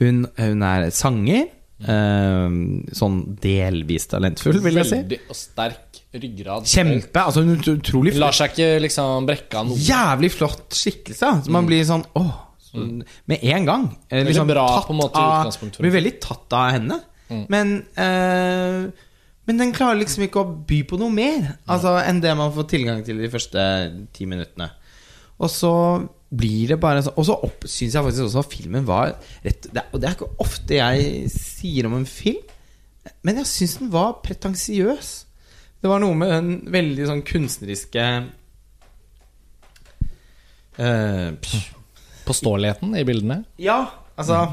Hun, hun er sanger. Eh, sånn delvis talentfull, vil jeg si. Veldig og sterk ryggrad. Kjempe. Altså hun er utrolig flott. lar seg ikke liksom brekke av noe. Jævlig flott skikkelse. Så man blir sånn åh så, Med en gang. eh, liksom, bra på en måte av. Blir veldig tatt av henne. Mm. Men eh, Men den klarer liksom ikke å by på noe mer Altså enn det man får tilgang til de første ti minuttene. Og så blir det bare sånn Og så syns jeg faktisk også at filmen var rett det, Og det er ikke ofte jeg sier om en film, men jeg syns den var pretensiøs. Det var noe med den veldig sånn kunstneriske uh, pff, Påståeligheten i bildene. Ja, altså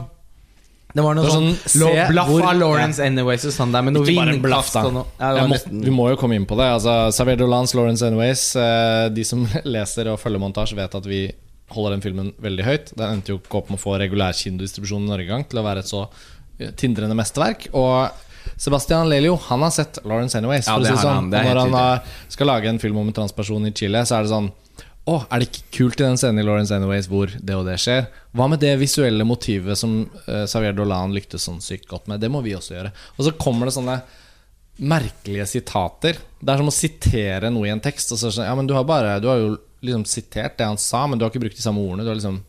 Det var noe Det sånn, sånn, blaff av Lawrence Anyways og sånn der med noe vindkast og noe ja, det må, vi må jo komme inn på det. Altså, Dolans, Lawrence Anyways eh, De som leser og følger montasje, vet at vi holder den filmen veldig høyt. Den endte jo ikke opp med å få regulær kinodistribusjon i Norge engang til å være et så eh, tindrende mesterverk. Og Sebastian Lelio han har sett Lawrence Anyways. Ja, det si sånn. han. Det når han har, skal lage en film om en transperson i Chile, så er det sånn å, er det ikke kult i den scenen i Lawrence Anyways hvor det og det skjer? Hva med det visuelle motivet som uh, Xavier Dolan lyktes sånn sykt godt med? Det må vi også gjøre. Og så kommer det sånne merkelige sitater. Det er som å sitere noe i en tekst. Og så er det sånn, ja, men du har, bare, du har jo liksom sitert det han sa, men du har ikke brukt de samme ordene. Du har liksom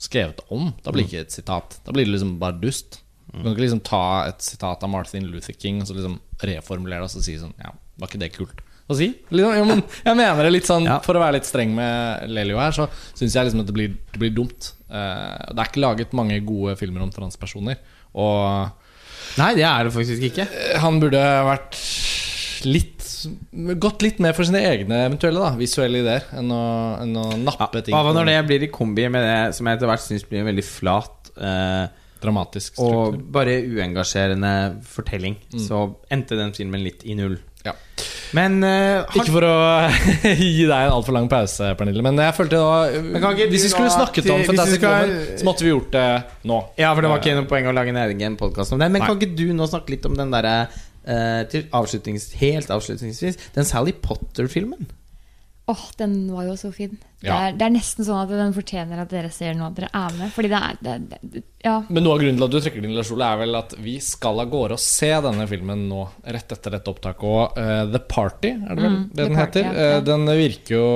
skrevet om. Da blir det ikke et sitat. Da blir det liksom bare dust. Du kan ikke liksom ta et sitat av Martin Luther King og så liksom reformulere det og så si sånn Ja, var ikke det kult å si? Liksom, ja, men jeg mener det litt sånn Ja. For å være litt streng med Lelio her, så syns jeg liksom at det blir, det blir dumt. Uh, det er ikke laget mange gode filmer om transpersoner. Og Nei, det er det faktisk ikke. han burde vært litt Gått litt mer for sine egne eventuelle da visuelle ideer enn å, enn å nappe ting Hva når det blir i kombi med det som jeg etter hvert syns blir en veldig flat eh, dramatisk og bare uengasjerende fortelling, så endte den filmen litt i null. Ja. Men uh, har- Ikke for å gi deg en altfor lang pause, Pernille, men jeg følte da Hvis vi skulle snakket om Fantastic skal- Woman, så måtte vi gjort det nå. Ja, for det var ikke noe poeng å lage en egen podkast om det. Men Nei. kan ikke du nå snakke litt om den derre eh, til avslutnings, Helt avslutningsvis Den Sally Potter-filmen? Åh, den var jo så fin. Det, Ja. er, det er nesten sånn at den fortjener at dere ser nå at dere er med. Fordi det er det, det, Ja. Men noe av grunnen til at du trekker din lille stol, er vel at vi skal av gårde og se denne filmen nå, rett etter dette opptaket. Og uh, The Party, er det vel Mm, det den Party, heter? ja, ja. Eh, den virker jo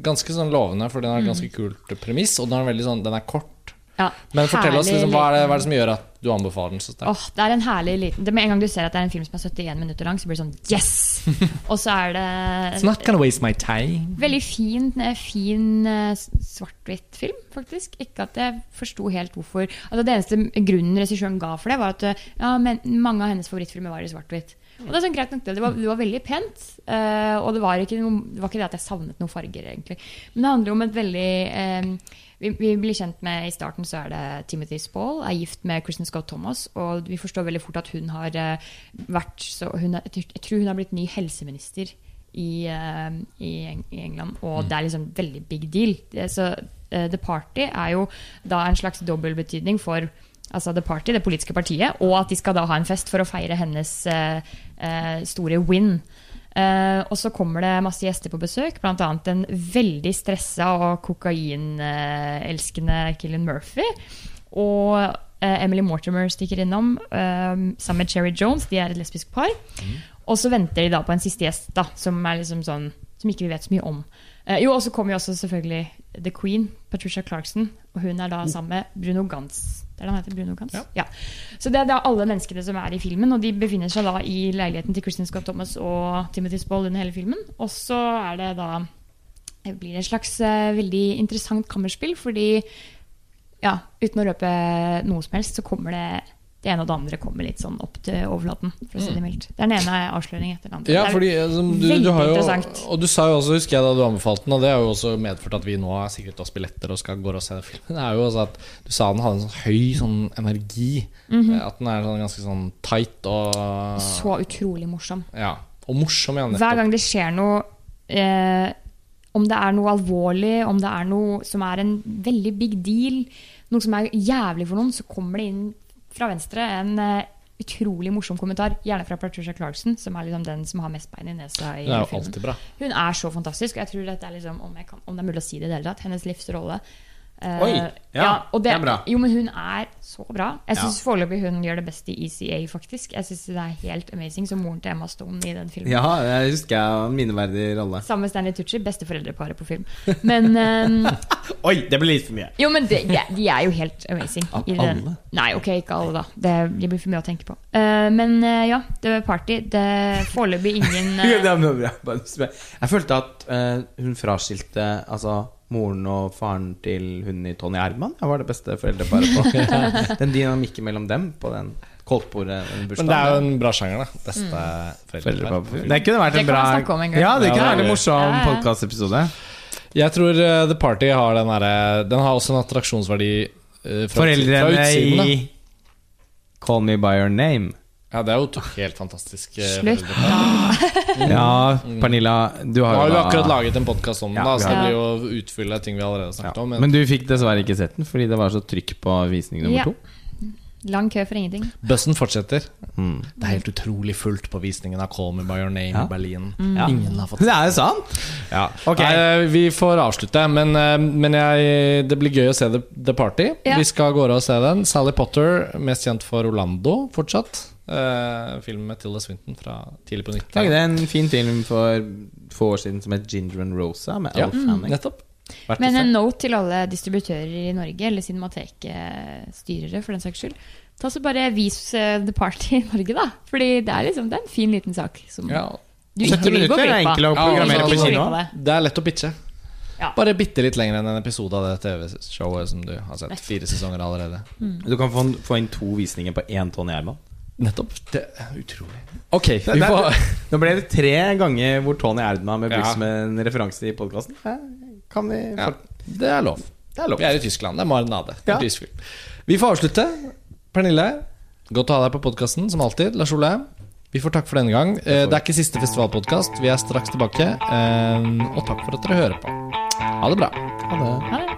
ganske sånn lovende, for den har Mm. et ganske kult premiss, og den er veldig sånn Den er kort. Ja, Men fortell oss liksom, hva, er det, hva er det som gjør at du anbefaler den så sterkt? Åh, det er en herlig liten Med en gang du ser at det er en film som er 71 minutter lang, så blir det sånn Yes! Og så er det It's not gonna waste my time. Veldig fin, eh, fin eh, svart-hvitt film, faktisk. Ikke at jeg forsto helt hvorfor altså Det eneste grunnen regissøren ga for det, var at eh, ja, men mange av hennes favorittfilmer var i svart-hvitt. Og Det er sånn greit nok det. Det var, det var veldig pent. Uh, og det var, ikke noe, det var ikke det at jeg savnet noen farger, egentlig. Men det handler om et veldig uh, vi, vi blir kjent med I starten så er det Timothy Spall, er gift med Kristen Scott Thomas. Og vi forstår veldig fort at hun har uh, vært så hun Jeg tror hun har blitt ny helseminister i, i, i England, og det er liksom veldig big deal. Det, så The Party er jo da en slags dobbeltbetydning for altså The Party, det politiske partiet, og at de skal da ha en fest for å feire hennes eh, eh, store win. Eh, og så kommer det masse gjester på besøk, bl.a. en veldig stressa og kokainelskende Killian Murphy. Og eh, Emily Mortimer stikker innom eh, sammen med Cherry Jones. De er et lesbisk par. Og så venter de da på en siste gjest, da, som er liksom sånn Som ikke vi vet så mye om. Eh, jo, og så kommer jo også selvfølgelig The Queen, Patricia Clarkson. Og hun er da sammen med Bruno Gantz. Det er det han heter, Bruno Gantz? Ja. Så det er da alle menneskene som er i filmen, og de befinner seg da i leiligheten til Kristin Scott Thomas og Timothy Spall under hele filmen. Og så er det da det blir et slags eh, veldig interessant kammerspill, fordi ja, uten å røpe noe som helst, så kommer det det ene og det andre kommer litt sånn opp til overflaten, for å si det mildt. Det er den ene avsløringen etter den andre. Ja, fordi altså, du, du jo. Og du sa jo også, husker jeg da du anbefalte den, og det har jo også medført at vi nå har sikret oss billetter og skal gå og se filmen, det er jo også at du sa den hadde en sånn høy sånn energi. Eh, At den er sånn ganske sånn tight og så utrolig morsom. Ja. Og morsom, ja. Hver gang det skjer noe eh, Om det er noe alvorlig, om det er noe som er en veldig big deal, noe som er jævlig for noen, så kommer det inn fra venstre en eh, utrolig morsom kommentar. Gjerne fra Patricia Clarkson, som er liksom den som har mest bein i nesa i filmen. Hun er så fantastisk. Og jeg tror dette er liksom, om, jeg kan, om det er mulig å si det i det hele tatt, hennes livsrolle. Eh, Oi, ja, og det er bra. Jo, men hun er så bra. Jeg Ja. syns foreløpig hun gjør det best i ECA, faktisk. Jeg synes det er helt amazing som moren til Emma Stone i den filmen. Ja, jeg husker jeg en minneverdig rolle. Sammen med Stanley Tucci, besteforeldreparet på film. Men um, Oi, det ble litt for mye. Jo, men det, de, de er jo helt amazing. Av i det. alle? Nei, ok, ikke alle, da. Det, det blir for mye å tenke på. Uh, men uh, ja, var Party. Det foreløpig ingen uh, Det. Jeg følte at hun fraskilte altså, moren og faren til hun i Tony Herman. Jeg var det beste foreldreparet på. den dynamikken mellom dem på den koldtbordet Men det er jo en bra sjanger, da. Beste mm. Foreldrepar. Det kunne vært Det en kan bra vi snakke om en gang. Ja, det kunne vært en morsom Ja, ja. podkastepisode. Jeg tror uh, The Party har den derre Den har også en attraksjonsverdi uh, fra, fra Foreldrene utsiden. Da. i Call Me By Your Name. Ja, det er jo to helt fantastisk. eh, Slutt, da. Ja, Pernilla, du Nå har har jo vi da akkurat laget en podkast om den, Ja, så det blir jo utfylle ting vi allerede har ja. snakket om. Men, Men du fikk dessverre ikke sett den fordi det var så trykk på visning nummer Ja. to. Lang kø for ingenting. bussen fortsetter. Mm. Det er helt utrolig fullt på visningen av Call Me By Your Name Ja. i Berlin. Ja. Ingen har fått Det er jo sant! ja. Okay. Nei, Vi får avslutte, men, eh, men jeg, det blir gøy å se The, The Party. Ja. Vi skal gå og se den. Sally Potter, mest kjent for Orlando fortsatt. Eh, film med Tilda Swinton fra tidlig på 90-tallet. Lagde en fin film for få år siden som het Ginger and Rosa, med Ja, Al Hanning. nettopp. Verdt Men en note til alle distributører i Norge, eller Cinemateket-styrere, for den saks skyld. Ta så bare Vis eh, The Party i Norge, da. Fordi det er liksom det er en fin liten sak. Som Ja, du 70 ikke vil gå minutter er glipp av. å programmere på kino. det. det er lett å pitche. Ja. Bare bitte litt lenger enn en episode av det TV-showet som du har sett. Fire sesonger allerede. Du kan få, få inn to visninger på én i Herman. Nettopp. Det er utrolig. Ok, Det- vi det- får Nå ble det tre ganger hvor Tony Erdma med bruk Ja. som en referanse i podkasten. Kan vi ja, Det er lov. Det er lov. Vi er i Tyskland. Det er marinade. Ja. Vi får avslutte. Pernille, godt å ha deg på podkasten, som alltid. Lars Ole, vi får takk for denne gang. Eh, Det er ikke siste festivalpodkast. Vi er straks tilbake. Eh, Og takk for at dere hører på. Ha det bra. Ha det. Ha det.